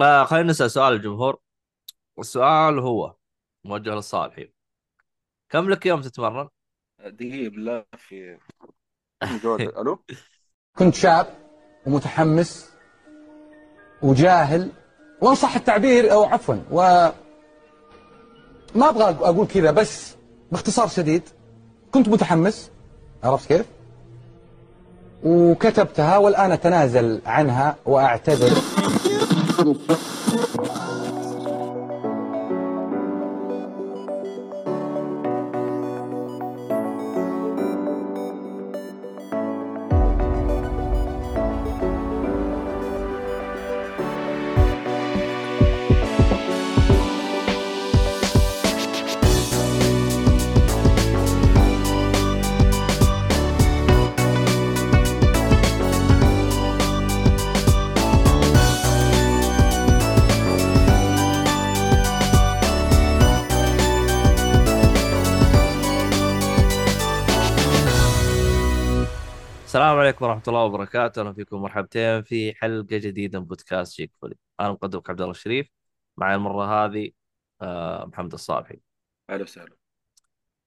فخلينا نسأل سؤال الجمهور السؤال هو موجه للصالحين كم لك يوم تتمرن؟ دقيقة بالله في ألو؟ كنت شاب ومتحمس وجاهل وإن صح التعبير أو عفوا و ما أبغى أقول كذا بس باختصار شديد كنت متحمس عرفت كيف؟ وكتبتها والآن أتنازل عنها وأعتذر. Thank you. ورحمة الله وبركاته. أهلا فيكم مرحبتين في حلقة جديدة من بودكاست شيك فولي. أنا مقدمك عبد الله الشريف معي المرة هذه آه، محمد الصالحي. أهلا وسهلا.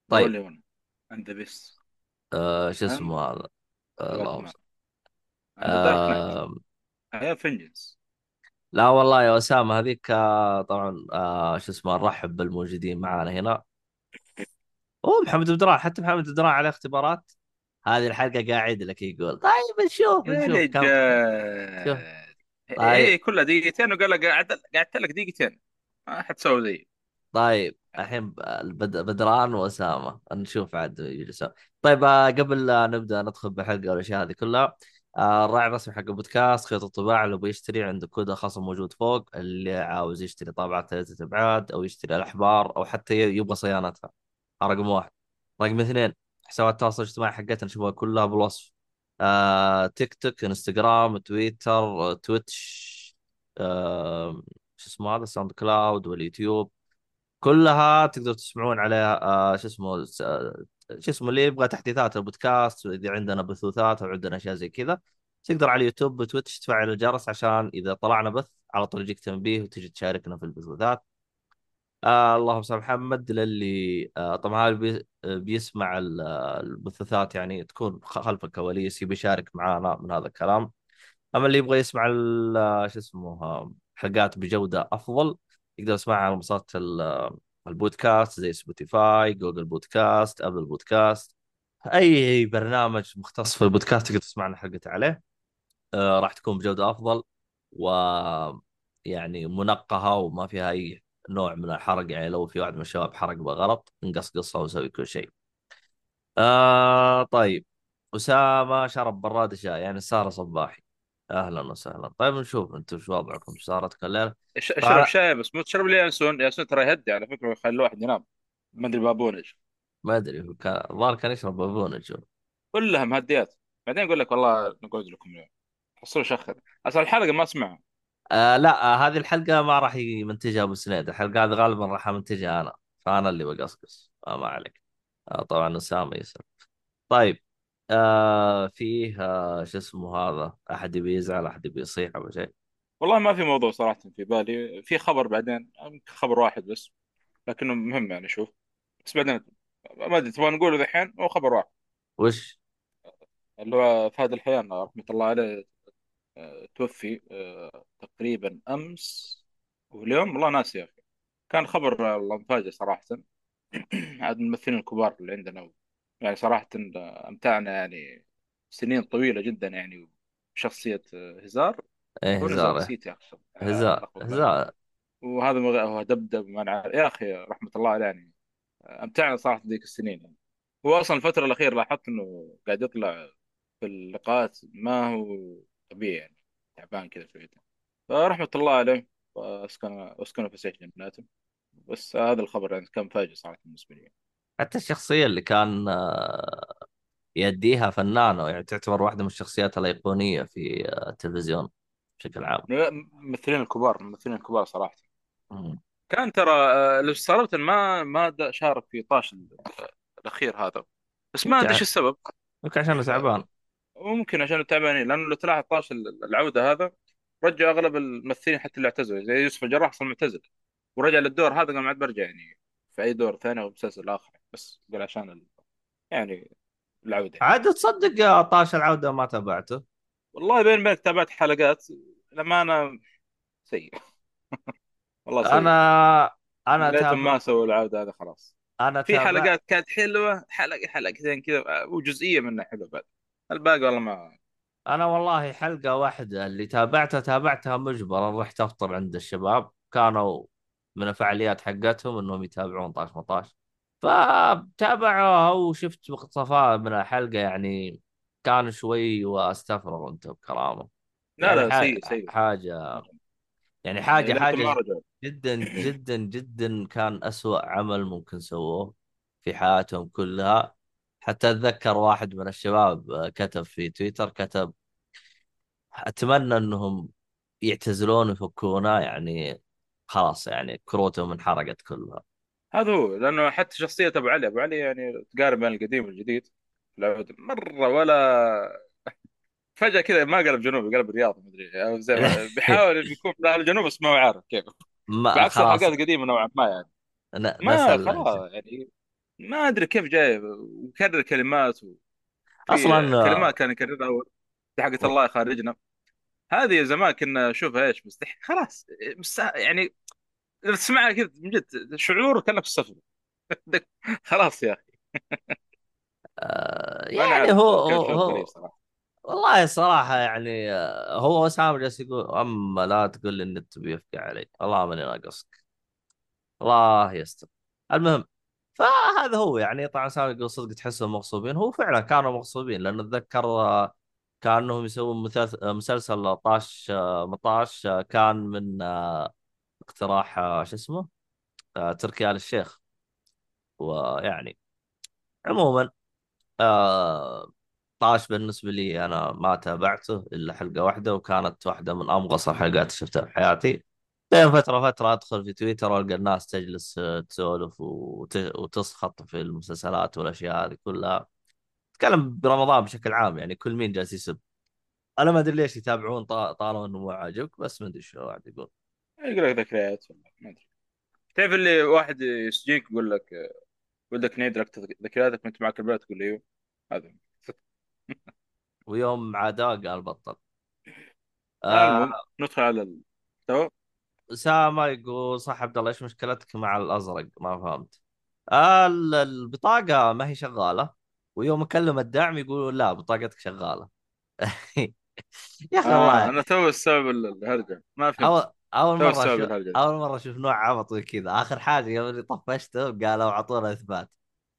طيب. the best آه، شو اسمه هذا؟ آه، اللهم صل. آه، هي vengeance لا والله يا أسامة هذيك آه، طبعا آه، شو اسمه نرحب بالموجودين معنا هنا. أوه محمد بدران حتى محمد بدران عليه اختبارات. هذه الحلقة قاعد لك يقول طيب نشوف نشوف كم شوف. طيب. هي كلها دقيقتين وقال لك قعدت قعدت لك دقيقتين. ما حتسوي زي طيب الحين بد- بدران وأسامة. نشوف عاد يجلسون طيب آه، قبل لا نبدأ ندخل بالحلقة والاشياء هذه كلها آه، الراعي الرسمي حق البودكاست خيط الطباعة اللي بيشتري عنده كود خصم موجود فوق اللي عاوز يشتري طابعة ثلاثة أبعاد أو يشتري الأحبار أو حتى يبغى صيانتها. رقم واحد. رقم اثنين. حسابات التواصل الاجتماعي حقتنا شوفوها كلها بالوصف. آه، تيك توك انستغرام تويتر تويتش آه، شو اسمه هذا؟ ساوند كلاود واليوتيوب. كلها تقدروا تسمعون عليها آه شو اسمه شو اسمه اللي يبغى تحديثات البودكاست إذا عندنا بثوثات أو عندنا أشياء زي كذا تقدر على اليوتيوب وتويتش تفعل الجرس عشان إذا طلعنا بث على طول يجيك تنبيه وتجي تشاركنا في البثوثات. آه اللهم صل محمد للي آه طبعا بي بيسمع ال- آه، البثوثات يعني تكون خلف الكواليس يبي يشارك معنا من هذا الكلام. أما اللي يبغى يسمع آه، شو اسمه آه، حلقات بجودة أفضل يقدر يسمعها على منصات ال- آه، البودكاست زي سبوتيفاي جوجل بودكاست ابل بودكاست أي برنامج مختص في البودكاست تقدر تسمعنا حلقته عليه. آه، راح تكون بجودة أفضل و يعني منقهة وما فيها أي نوع من الحرق يعني لو في واحد من الشباب حرق بغلط نقصقصها ونسوي كل شيء. آه طيب. أسامة شرب براد شاي يعني سارة صباحي. أهلا وسهلا. طيب نشوف أنتم شو وضعكم؟ صارت الليلة اش- اشرب طبعا شاي بس مو تشرب لي ينسون ينسون ترى يهدي على فكرة ويخلي الواحد ينام. ما أدري بابونج. ما أدري هو كان الظاهر كان يشرب بابونه شو كلها مهديات. بعدين يقول لك والله نقعد لكم اليوم. حصلوا شخر أصل الحلقة ما اسمعها آه لا آه هذه الحلقة ما راح يمنتجها أبو سنيد الحلقة هذه غالبا راح امنتجها أنا. فأنا اللي بقصقص. آه ما عليك. آه طبعا أسامة يسر طيب آه فيه آه شو اسمه هذا؟ أحد يبي يزعل أحد يبي يصيح أو شيء؟ والله ما في موضوع صراحة في بالي. في خبر بعدين يمكن خبر واحد بس لكنه مهم يعني شوف. بس بعدين ما أدري تبغى نقوله ذحين؟ هو خبر واحد. وش؟ اللي هو فهد الحيان رحمة الله عليه توفي آه، تقريبا أمس. واليوم والله ناسي يا أخي. كان خبر والله مفاجئ صراحة. عاد من الممثلين الكبار اللي عندنا. يعني صراحة أمتعنا يعني سنين طويلة جدا يعني بشخصية آه، هزار. إيه هزار. نسيت يا أخي. آه، هزار. هزار. وهذا مغ- هو دبدب ما يا أخي رحمة الله عليه يعني أمتعنا صراحة ذيك السنين. يعني هو أصلا الفترة الأخيرة لاحظت إنه قاعد يطلع في اللقاءات ما هو طبيعي يعني. تعبان كذا شويتين فرحمة الله عليه. واسكن اسكنه في سجن جناته بس هذا الخبر يعني كان فاجئ صراحة بالنسبة لي. حتى الشخصية اللي كان آه يديها فنانة يعني تعتبر واحدة من الشخصيات الأيقونية في آه التلفزيون بشكل عام. الممثلين الكبار الممثلين الكبار صراحة. مم. كان ترى آه، لو استغربت ما ما شارك في طاش ال- الأخير هذا. بس ما أدري إيش السبب. يمكن عشان تعبان. ممكن عشان تعبانين لأنه لو تلاحظ طاش ال- العودة هذا رجعوا أغلب الممثلين حتى اللي اعتزلوا زي يوسف الجراح أصلا معتزل ورجع للدور هذا قال ما عاد برجع يعني في أي دور ثاني أو مسلسل آخر بس قال عشان ال... يعني العودة. يعني. عاد تصدق يا طاش العودة ما تابعته؟ والله بين بينك تابعت حلقات لما أنا سيء. والله سيء. أنا أنا تابع ما سووا العودة هذا خلاص. أنا في تابع حلقات كانت حلوة حلقه حلقتين كذا وجزئية منها حلوة بعد. الباقي والله ما أنا والله حلقة واحدة اللي تابعتها تابعتها مجبرا رحت أفطر عند الشباب. كانوا من الفعاليات حقتهم إنهم يتابعون طاش مطاش. فتابعوها وشفت مقتطفات من الحلقة. يعني كان شوي واستفرغ أنت بكرامه لا يعني لا سيء سيء. حاجة يعني يعني حاجة ما حاجة جدا جدا جدا كان أسوأ عمل ممكن سووه في حياتهم كلها. حتى أتذكر واحد من الشباب آه، كتب في تويتر كتب أتمنى أنهم يعتزلون ويفكونا. يعني خلاص يعني كروتهم انحرقت كلها. هذا هو لأنه حتى شخصية أبو علي أبو علي يعني تقارب بين القديم والجديد. مرة ولا فجأة كذا ما قلب جنوبي قلب رياضي مدري أو زي ما بيحاول يكون في الجنوب بس ما هو عارف كيف. ما بعكس الحلقات القديمه نوعا ما يعني. ما خلاص يعني. ما أدري كيف جاي وكرر كلمات وفي أصلا كلمات كان يكررها أول حقت الله يخرجنا هذه زمان كنا نشوفها إيش مستحيل خلاص بس يعني تسمعها كذا من جد شعور كأنك في السفر. خلاص يا أخي. آه، يعني هو هو, والله صراحة يعني آه، هو وسام جالس يقول أما لا تقول لي النت بيفقع علي والله ماني ناقصك. الله يستر. المهم فهذا هو يعني طبعا سامي صدق تحسهم مغصوبين. هو فعلا كانوا مغصوبين لأنه أتذكر آه، كأنهم يسوون آه، مسلسل طاش آه، مطاش كان من اقتراح شو اسمه؟ تركي آل الشيخ. ويعني عموما طاش بالنسبة لي أنا ما تابعته إلا حلقة واحدة وكانت واحدة من أمغص الحلقات اللي شفتها في حياتي. بين فترة فترة أدخل في تويتر وألقى الناس تجلس آه، تسولف وت... وتسخط في المسلسلات والأشياء هذه كلها. تكلم برمضان بشكل عام يعني كل مين جالس يسب. أنا ما أدري ليش يتابعون طا- طالما إنه مو عاجبك بس ما أدري شو واحد يقول. يقول لك ذكريات ما أدري. تعرف اللي واحد يسجينك يقول لك ودك نعيد لك ذكرياتك وأنت معك البلد تقول له أيوه هذا. ويوم عاداه قال بطل. المهم آه ندخل على المحتوى أسامة يقول صح عبد الله إيش مشكلتك مع الأزرق؟ ما فهمت. آه ال- البطاقة ما هي شغالة. ويوم أكلم الدعم يقولوا لا بطاقتك شغالة. يا آه والله أنا تو السبب الهرجة. ما فهمت. أول السبب أشوف الهرجة. أول مرة أشوف نوع عبط كذا آخر حاجة يوم اللي طفشته قالوا أعطونا إثبات.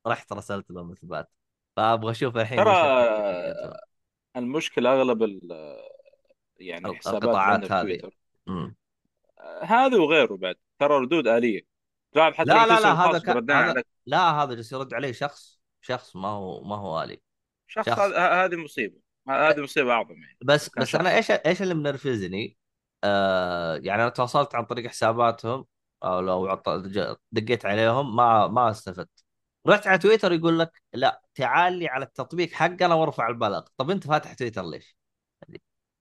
رحت رسلت لهم إثبات. فأبغى أشوف الحين ترى المشكلة أغلب ال- يعني القطاعات في هذه. آه، هذا وغيره بعد. ترى ردود آلية. تعرف حتى لا لا لا هذا ك... هذا عليك. لا هذا جالس يرد عليه شخص شخص ما هو ما هو آلي. شخص شخص. هذه مصيبة. هذه مصيبة أعظم يعني. بس بس أنا شخص إيش إيش اللي منرفزني؟ آه يعني أنا تواصلت عن طريق حساباتهم أو لو عط- دقيت عليهم ما ما استفدت. رحت على تويتر يقول لك لا تعال لي على التطبيق حقنا وارفع البلاغ. طب أنت فاتح تويتر ليش؟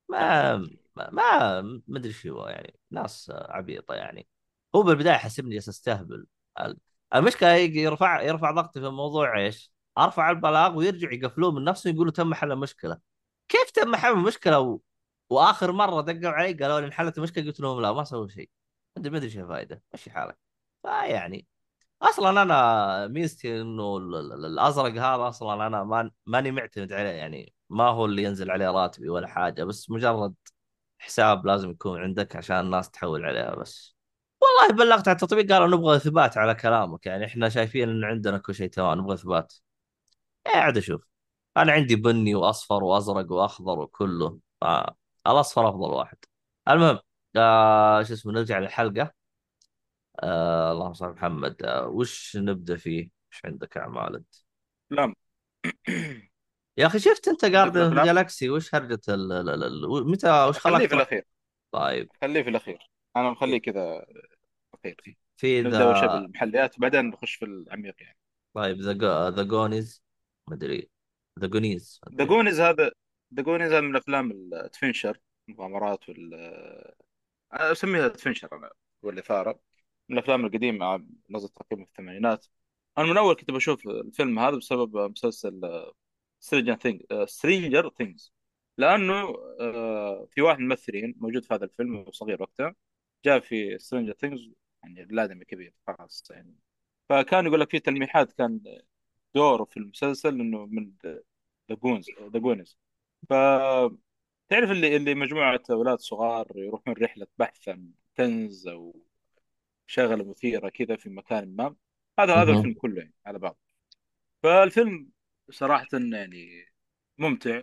ما ما ما أدري شو هو يعني ناس عبيطة يعني. هو بالبداية حسبني أستهبل. ال- المشكلة يرفع يرفع ضغطي في الموضوع إيش؟ أرفع البلاغ ويرجع يقفلوه من نفسه يقولوا تم حل المشكلة. كيف تم حل المشكلة؟ و... وآخر مرة دقوا علي قالوا لي انحلت المشكلة قلت لهم لا ما سووا شيء. ما أدري إيش الفائدة. مشي حالك. فيعني أصلا أنا ميزتي إنه ال- ال- الأزرق هذا أصلا أنا ما ماني معتمد عليه يعني. ما هو اللي ينزل عليه راتبي ولا حاجة بس مجرد حساب لازم يكون عندك عشان الناس تحول عليها بس والله بلغت على التطبيق قالوا نبغى إثبات على كلامك يعني إحنا شايفين إن عندنا كل شيء تمام نبغى إثبات قاعد أشوف أنا عندي بني وأصفر وأزرق وأخضر وكله آه. الاصفر أفضل واحد المهم آه شو اسمه نرجع للحلقة آه اللهم صل محمد آه وش نبدأ فيه؟ وش عندك اعمال انت؟ لا يا أخي شفت أنت جاردن؟ جالاكسي وش هرجة ال ال ال متى وش خليه خلاك في تروح؟ الأخير. طيب. خليه في الأخير. أنا مخليه كذا أخير. في ذا بالمحليات وبعدين نخش في العميق يعني. طيب ذا ذا جونيز. ما أدري. ذا جونيز. ذا جونيز هذا ذا جونيز هذا من أفلام التفنشر المغامرات وال أسميها ادفنشر أنا والاثاره من الأفلام القديمة نزلت تقريبا في الثمانينات. أنا من أول كنت بشوف الفيلم هذا بسبب مسلسل Stranger Thing Stranger Things لأنه آه، في واحد من الممثلين موجود في هذا الفيلم صغير وقتها جاء في Stranger Things يعني الادمي كبير خلاص يعني. فكان يقول لك في تلميحات كان دوره في المسلسل إنه من The Goonies The Goonies ف تعرف اللي اللي مجموعة أولاد صغار يروحون رحلة بحث عن كنز أو شغلة مثيرة كذا في مكان ما؟ هذا هذا. الفيلم كله يعني على بعض. فالفيلم صراحة يعني ممتع.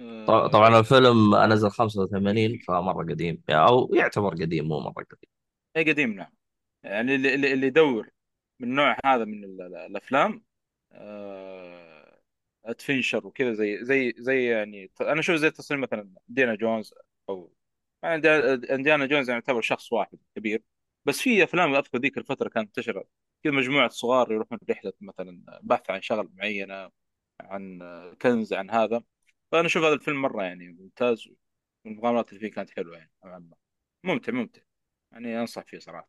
ط- طبعا آه، الفيلم نزل 85 فمرة قديم. أو يعتبر قديم مو مرة قديم. اي قديم نعم. يعني اللي اللي اللي يدور من النوع هذا من ال- ال- الأفلام آه، ادفنشر وكذا زي زي زي يعني ت- أنا أشوف زي تصميم مثلا دينا جونز أو يعني دي- انديانا جونز يعني يعتبر شخص واحد كبير بس في أفلام اذكر ذيك الفترة كانت منتشره كذا مجموعة صغار يروحون رحلة مثلا بحث عن شغله معينة. عن كنز عن هذا. فأنا أشوف هذا الفيلم مرة يعني ممتاز والمغامرات اللي فيه كانت حلوة يعني نوعاً ما. ممتع ممتع. يعني أنصح فيه صراحة.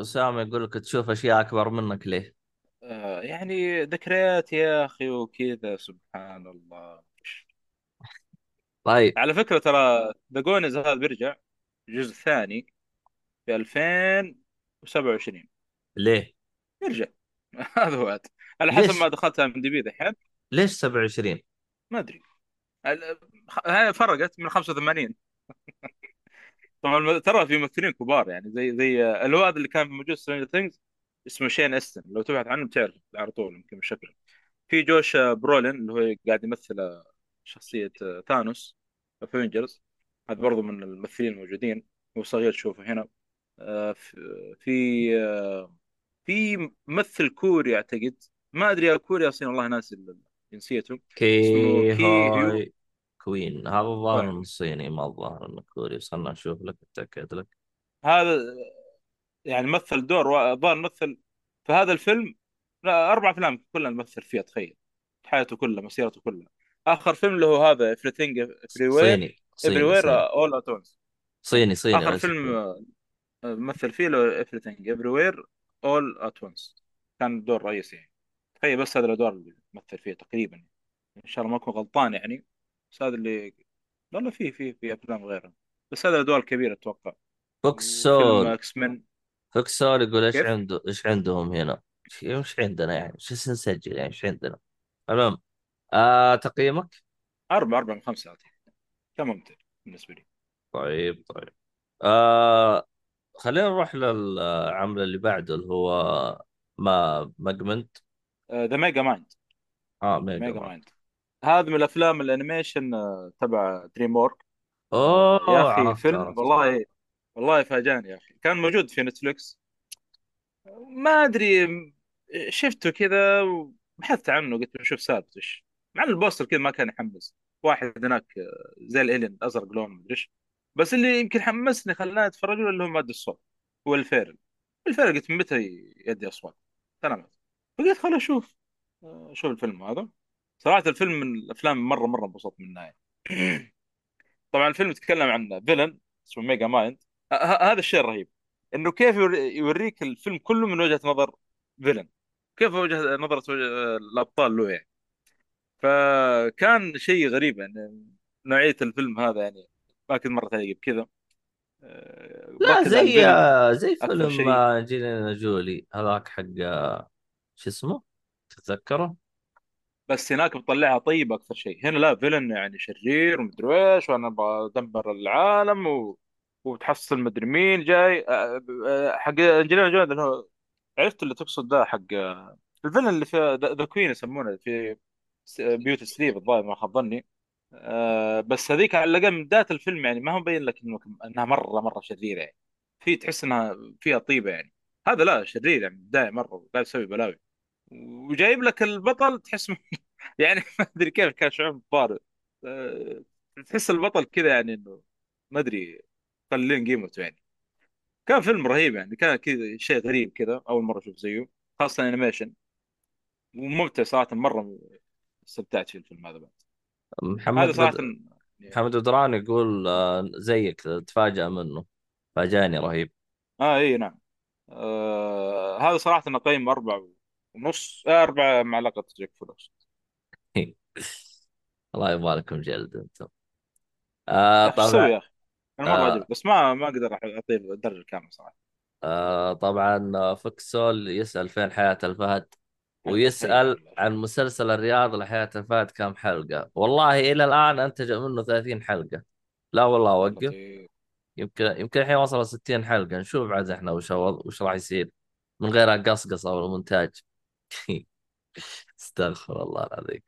اسامه يقول لك تشوف أشياء أكبر منك ليه؟ آه يعني ذكريات يا أخي وكذا سبحان الله. طيب. على فكرة ترى The Goonies هذا بيرجع الجزء الثاني في 2027 ليه؟ يرجع. هذا هو. على حسب؟ ما دخلت IMDb دحين ليش 27؟ ما أدري. هاي فرقت من 85 طبعا ترى في ممثلين كبار يعني زي زي الواد اللي كان موجود في Stranger Things اسمه Sean Astin لو تبحث عنه بتعرف على طول يمكن بشكل في جوش برولين اللي هو قاعد يمثل شخصية ثانوس Avengers هذا برضو من الممثلين الموجودين. هو صغير تشوفه هنا. آه، في آه، في ممثل كوري أعتقد. ما أدري يا كوري أصلا والله ناسي جنسيته. اسمه كي هاي كوين. هذا الظاهر طيب. انه صيني ما الظاهر إنه كوري. بس خلنا نشوف لك اتاكد لك. هذا يعني مثل دور الظاهر مثل في هذا الفيلم لا أربع أفلام كلها مثل فيها تخيل. حياته كلها مسيرته كلها. آخر فيلم اللي هو هذا صيني صيني everywhere صيني all at once. صيني صيني آخر فيلم آه، مثل فيه له everything everywhere all at once. كان دور رئيسي. يعني تخيل بس هذا الأدوار اللي مثل فيها تقريبا. إن شاء الله ما أكون غلطان يعني. بس هذا اللي لا لا في في في أفلام غيره بس هذا الادوار الكبيره أتوقع. فوكسول إكس مان فوكسول يقول إيش؟ عنده إيش عندهم هنا؟ إيش عندنا يعني؟ إيش نسجل يعني؟ إيش عندنا؟ المهم آه تقييمك؟ أربعة أربعة من خمسة أعطيه كان ممتع بالنسبة لي. طيب طيب. آه خلينا نروح للعمل اللي بعده اللي هو ما ماجمنت. ذا Megamind آه ميجا Mega Man. Mind هذا من الأفلام ال animation آه، تبع DreamWorks آه، يا اوه أخي عرفت فيلم عرفت. والله والله فاجأني يا أخي. كان موجود في Netflix. ما أدري شفته كذا وبحثت عنه قلت بشوف سالفته إيش. مع إن ال poster كذا ما كان يحمس. واحد هناك آه، زي ال alien ازرق لون مدري إيش. بس اللي يمكن حمسني خلاني أتفرج له اللي هو مؤدي الصوت هو ويل فيرل ويل فيرل قلت من متى يؤدي أصوات؟ سلامات. فقلت خل أشوف آه، أشوف الفيلم هذا. صراحة الفيلم من الأفلام مرة مرة انبسطت منها يعني طبعا الفيلم يتكلم عن villain اسمه Megamind هذا الشيء الرهيب إنه كيف يوري- يوريك الفيلم كله من وجهة نظر villain كيف وجهة نظرة وجه الأبطال له يعني. فكان شيء غريب يعني نوعية الفيلم هذا يعني. ما كنت مرة ثانية بكذا آه، لا زي زي فيلم آه، انجلينا جولي هذاك حق آه، شو اسمه؟ تتذكره؟ بس هناك بتطلعها طيبة أكثر شيء. هنا لا villain يعني شرير ومدري إيش وأنا بدمر العالم و... وتحصل مدري مين جاي. حق انجلينا جولي اللي هو عرفت اللي تقصد ده حق ال villain اللي في the queen يسمونه في Beauty Sleep الظاهر ما خاب ظني. بس هذيك على الأقل من بدايه الفيلم يعني ما هو مبين لك إنه إنها مرة مرة شريرة يعني. في تحس إنها فيها طيبة يعني. هذا لا شرير يعني من البدايه مرة قاعد يسوي بلاوي. وجايب لك البطل تحس يعني ما أدري كيف كان شعور طارئ آه تحس البطل كذا يعني إنه ما أدري قليل قيمته يعني. كان فيلم رهيب يعني كان كذا شيء غريب كذا أول مرة أشوف زيه خاصة انيميشن وممتع صراحة مرة استمتعت في الفيلم هذا بعد. هذا محمد صراحة بد... محمد بدران يقول آه، زيك تفاجأ منه. فاجأني رهيب. آه إي نعم. آه هذا صراحة أنا قيم أربعة ونص آه أربعة مع لقطة جاك فلوس الله يبغى لكم جلد أنتم. آه طبعا. يا أخي؟ أنا مره آه. بس ما ما أقدر اعطيه الدرجة الكاملة صراحة. آه طبعا آه، فوكسول يسأل فين حياة الفهد؟ الله عن مسلسل الرياض لحياة الفهد كم حلقة؟ والله إلى الآن أنتج منه 30 حلقة. لا والله يا وقف لطيف يمكن يمكن الحين وصل 60 حلقة. نشوف عاد إحنا وش وش راح يصير. من غير القصقصة والمونتاج استغفر الله العظيم.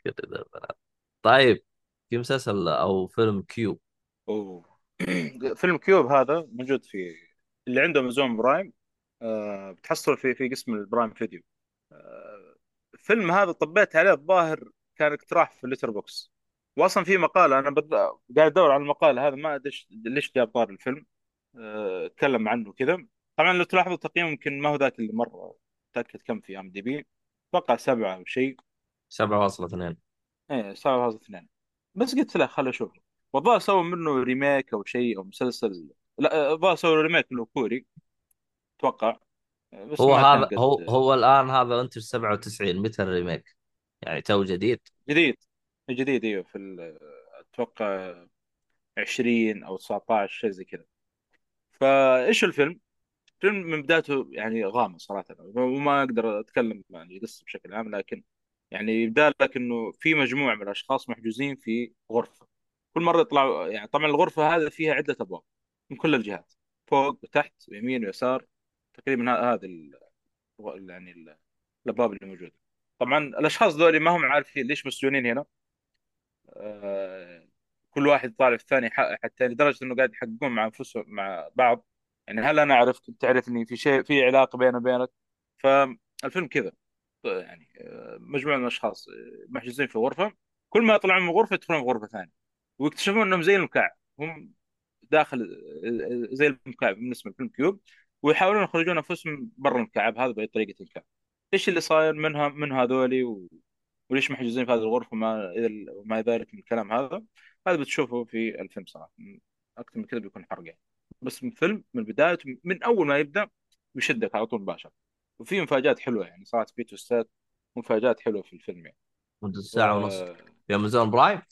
طيب في مسلسل أو فيلم Cube أوه. فيلم Cube هذا موجود في اللي عنده Amazon Prime. آه بتحصل في في قسم ال Prime Video. آه الفيلم هذا طبيت عليه الظاهر كان اقتراح في ال Letterboxd واصلا في مقاله أنا بد... قاعد أدور على المقاله هذا ما أدري ليش جاب طاري الفيلم. آه، أتكلم عنه كذا. طبعا لو تلاحظوا التقييم يمكن ما هو ذاك اللي مرة تاكد كم في IMDb. أتوقع سبعة أو شيء. 7.2 إيه سبعة هذا اثنين. بس قلت له خل أشوف. والله سووا منه remake أو شيء أو مسلسل لا الظاهر سووا remake له كوري. أتوقع. بس هو هذا قد هو هو الآن هذا انتج 97 متى ال remake؟ يعني تو جديد؟ جديد. جديد إيوه في ال- أتوقع 20 أو 19 شيء زي كذا. فايش الفيلم؟ فيلم من بدايته يعني غامض صراحة. وما أقدر أتكلم عن القصة بشكل عام لكن يعني يبدأ لك إنه في مجموعة من الأشخاص محجوزين في غرفة. كل مرة يطلعوا يعني طبعا الغرفة هذه فيها عدة أبواب من كل الجهات فوق وتحت ويمين ويسار تقريبا هذه ال- يعني ال- الأبواب اللي موجودة. طبعا الأشخاص ذولي ما هم عارفين ليش مسجونين هنا. آه، كل واحد طالع في الثاني ح- حتى لدرجة إنه قاعد يحققون مع أنفسهم مع بعض. يعني هل أنا اعرفك تعرفني في شيء في علاقة بيني وبينك؟ فالفيلم كذا. يعني آه، مجموعة من الأشخاص آه، محجوزين في غرفة. كل ما يطلعون من غرفة يدخلون غرفة ثانية. ويكتشفون إنهم زي المكعب. هم داخل آه، زي المكعب بالنسبة لفيلم كيوب. ويحاولون يخرجون أنفسهم برا المكعب. هذا بأي طريقة كان. إيش اللي صاير منها من هذولي؟ وليش محجوزين في هذه الغرفة؟ وما وما ذلك من الكلام هذا. هذا بتشوفه في الفيلم صراحة. أكثر من كذا بيكون حرق يعني. بس من فيلم من بدايته من أول ما يبدأ بيشدك على طول مباشرة. وفي مفاجآت حلوة يعني صارت في توستات مفاجآت حلوة في الفيلم يعني. مدة و... ساعة ونص. في Amazon Prime؟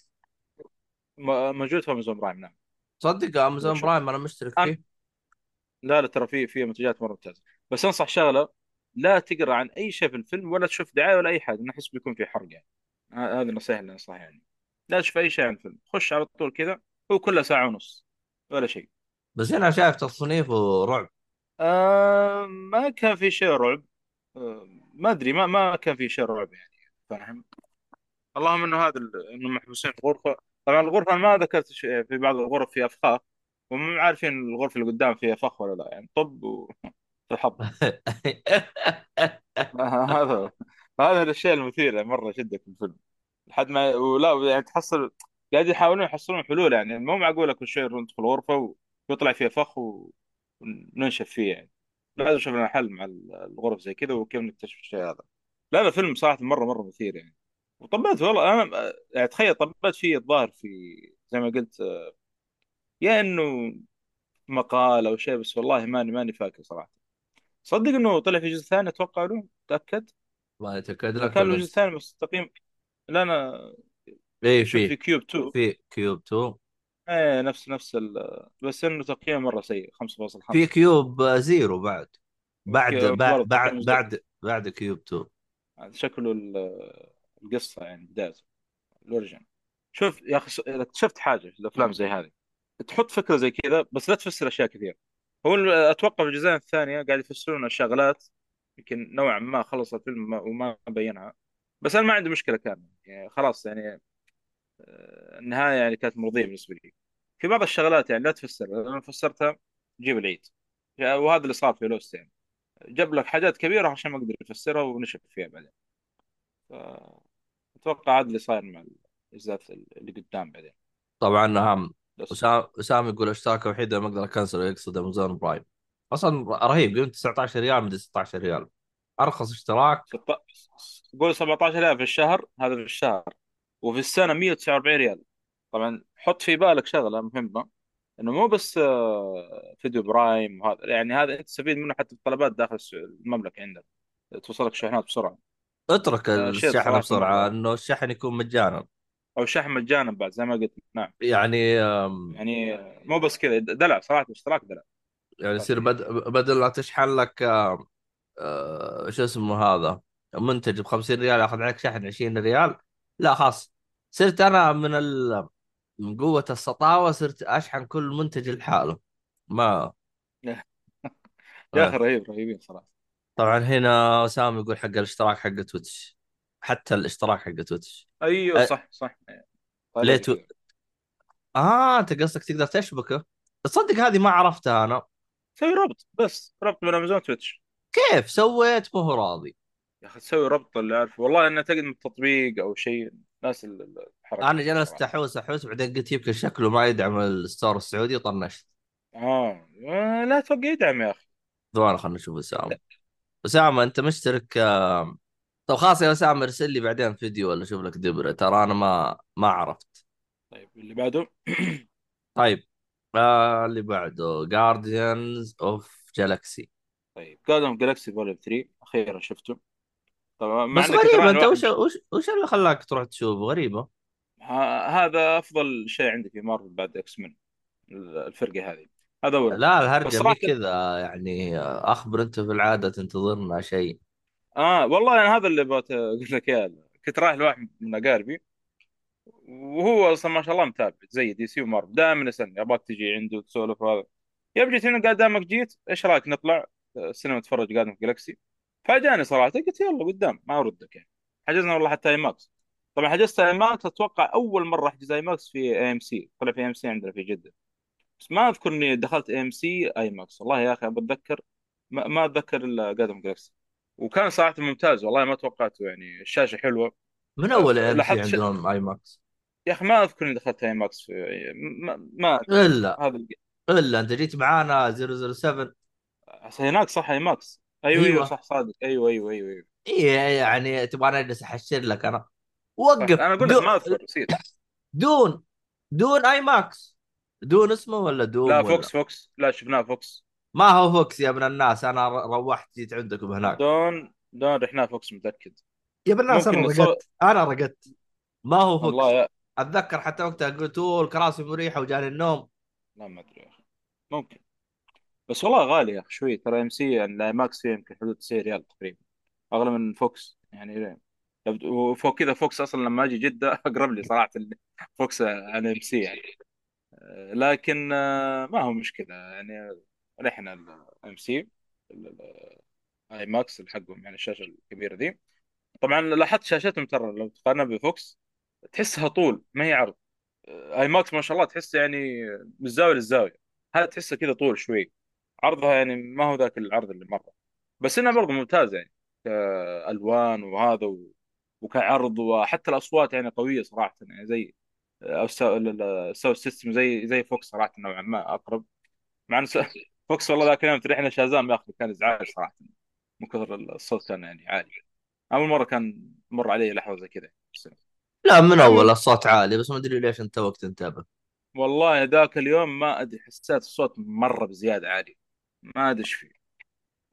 موجود في Amazon Prime نعم. صدق Amazon Prime أنا مشترك أنا... فيه؟ لا لا ترى في في منتجات مرة ممتازة. بس أنصح شغلة لا تقرأ عن أي شيء في الفيلم ولا تشوف دعاية ولا أي حاجة أنا احس بيكون في حرق يعني. ه- هذه النصيحه اللي انصحها يعني. لا تشوف أي شيء عن الفيلم. خش على طول كذا هو كله ساعة ونص ولا شيء. بس هنا شايف تصنيفه رعب. آه ما كان في شيء رعب. آه ما أدري ما ما كان في شيء رعب يعني فاهم؟ اللهم إنه هذا انهم محبوسين في غرفة. طبعا الغرفة ما ذكرت في بعض الغرف فيها افخاخ ومو عارفين الغرفة اللي قدام فيها فخ ولا لا يعني طب وتحط هذا هذا الشيء المثير يعني مرة يشدك في الفيلم. لحد ما ولا يعني تحصل قاعد يحاولون يحصلون حلول يعني. مو معقولة كل شيء ندخل غرفه ويطلع فيها فخ و- وننشف فيه يعني. لازم نشوف لنا حل مع الغرف زي كذا وكيف نكتشف الشيء هذا. لا لا فيلم صراحة مرة مرة مثير يعني. وطبيت والله أنا يعني تخيل طبيت فيه الظاهر في زي ما قلت يا إنه مقال أو شيء بس والله ماني ماني فاكر صراحة. صدق إنه طلع في جزء ثاني أتوقع له؟ تأكد؟ ما يتاكد اذا لك كان له جزء ثاني بس تقييم لا أنا إيه شوف في في Cube 2 في Cube 2 إيه نفس نفس ال... بس إنه تقييم مرة سيء في 5.5 Cube Zero بعد. بعد بعد بعد بعد, بعد Cube 2 هذا شكله ال- القصة يعني بدايته ال origin شوف يا أخي إذا اكتشفت حاجة في الأفلام زي هذه تحط فكرة زي كذا بس لا تفسر أشياء كثير هو أتوقع في الجزئين الثانية قاعد يفسرون الشغلات يمكن نوعا ما خلص الفيلم ما- وما بينها. بس أنا ما عندي مشكلة كاملة. يعني خلاص يعني آه، النهاية يعني كانت مرضية بالنسبة لي. في بعض الشغلات يعني لا تفسر لما فسرتها جيب العيد. يعني وهذا اللي صار في Lost يعني. جاب لك حاجات كبيرة عشان ما قدر يفسرها ونشف فيها بعدين. فاتوقع هذا اللي صاير مع الاجزاء اللي قدام بعدين. طبعا هم بس. اسام اسام يقول اشتراك وحيد ما أقدر اكنسل يقصد Amazon Prime. أصلا رهيب قيمته 19 ريال مدري 16 ريال. أرخص اشتراك. قول 17000 في الشهر هذا في الشهر. وفي السنة 149 ريال. طبعا حط في بالك شغلة مهمة إنه مو بس آه، فيديو برايم وهذا يعني هذا أنت تستفيد منه حتى الطلبات داخل المملكة عندك. توصلك شحنات بسرعة. اترك آه، الشحن بسرعة إنه الشحن يكون مجانا. أو شحن مجانا بعد زي ما قلت. نعم. يعني يعني مو بس كذا دلع صراحة الاشتراك دلع. يعني يصير. بد... بدل لا تشحن لك آه، شو اسمه هذا منتج ب 50 ريال ياخذ عليك شحن 20 ريال لا خلاص. صرت أنا من ال... من قوة السطاوة صرت أشحن كل منتج لحاله. ما يا أخي آه. رهيب رهيبين صراحة. طبعا هنا أسامة يقول حق الاشتراك حق Twitch. حتى الاشتراك حق Twitch. أيوه أه صح صح. طيب. ليه لي تو... كذا آه أنت قصدك تقدر تشبكه؟ تصدق هذه ما عرفتها أنا. سوي ربط بس ربط من Amazon Twitch. كيف؟ سويت ما هو راضي. يا أخي تسوي ربط اللي عارف والله إنه تقدم التطبيق أو شيء. ناس ال- الحركة أنا جلست أحوس أحوس بعدين قلت يمكن شكله ما يدعم ال store السعودي وطنشت آه. لا توقع يدعم يا أخي. ثواني خلنا نشوف أسامة. أسامة أنت مشترك طب خلاص يا أسامة ارسل لي بعدين فيديو ولا أشوف لك دبرة. ترى أنا ما ما عرفت. طيب اللي بعده؟ طيب آه اللي بعده Guardians of Galaxy طيب Guardians Galaxy volume 3 أخيرا شفته. طبعا بس رايح أنت وش وش وش اللي خلاك تروح تشوف غريبة. ه- هذا أفضل شيء عندي في مارفل بعد X Men الفرقة هذه. هذا اولا لا بس الهرجة مي كذا يعني أخبر أنت في العادة تنتظرنا شيء. آه والله أنا هذا اللي أقول لك إياه. كنت رايح لواحد من أقاربي وهو أصلا ما شاء الله متابع زي DC و Marvel. دائما يسألني أبغاك تجي عنده وتسولف هذا يوم جيت هنا قال دامك جيت إيش رأيك نطلع؟ آه، السينما نتفرج Guardians of Galaxy فاجأني صراحة. قلت يلا قدام ما أردك يعني. حجزنا والله حتى IMAX. طبعا حجزت IMAX أتوقع أول مرة أحجز IMAX في AMC طلع في AMC عندنا في جدة. بس ما أذكر إني دخلت AMC IMAX. والله يا أخي بتذكر ما, ما أتذكر إلا Guardians Galaxy وكان صراحة ممتاز والله ما توقعته يعني. الشاشة حلوة. من أول AMC. عندهم IMAX؟ يا أخي ما أذكر إني دخلت IMAX في ما, ما الا هذا إلا أنت جيت معانا 007 هناك صح IMAX. أيوه أيوه أيوه. صح صادق. أيوه أيوه أيوه, أيوة. إيه يعني تبغى اجلس أحشر لك أنا؟ وقف. أنا أقول لك ما أذكر نسيت Dune Dune IMAX. Dune اسمه ولا Dune لا ولا؟ VOX VOX. لا شفناه VOX. ما هو VOX يا ابن الناس أنا روحت جيت عندكم هناك. Dune Dune رحناه VOX متأكد. يا ابن الناس أنا رقدت. أنا رقدت. ما هو VOX. يا أتذكر حتى وقتها قلت أوه الكراسي مريحة وجاني النوم. لا ما أدري يا أخي. ممكن. بس والله غالي يا أخي شوي. ترى AMC ال IMAX فيه يمكن حدود 90 ريال تقريبا أغلى من VOX يعني وفوق كذا VOX أصلا لما أجي جدة أقرب لي صراحة VOX عن AMC يعني. لكن آه، ما هو مشكلة. يعني رحنا ال AMC IMAX حقهم يعني الشاشة الكبيرة دي. طبعا لاحظت شاشتهم ترى لو تقارنها ب VOX تحسها طول ما هي عرض. IMAX ما شاء الله تحس يعني من الزاوية للزاوية. هذا تحسه كذا طول شوي. عرضها يعني ما هو ذاك العرض اللي مرة. بس إنها برضه ممتازة يعني كألوان وهذا و... وكعرض وحتى الأصوات يعني قوية صراحة يعني زي أو ال sound system زي زي VOX صراحة نوعا ما أقرب. مع إن VOX والله ذاك اليوم رحنا Shazam يا أخي كان إزعاج صراحة من كثر الصوت كان يعني عالي. أول مرة كان مر علي لحظة زي كذا. لا من أول الصوت عالي بس ما أدري ليش انت وقت انتبه. والله ذاك اليوم ما أدري حسيت الصوت مرة بزيادة عالي. ما أدري إيش فيه.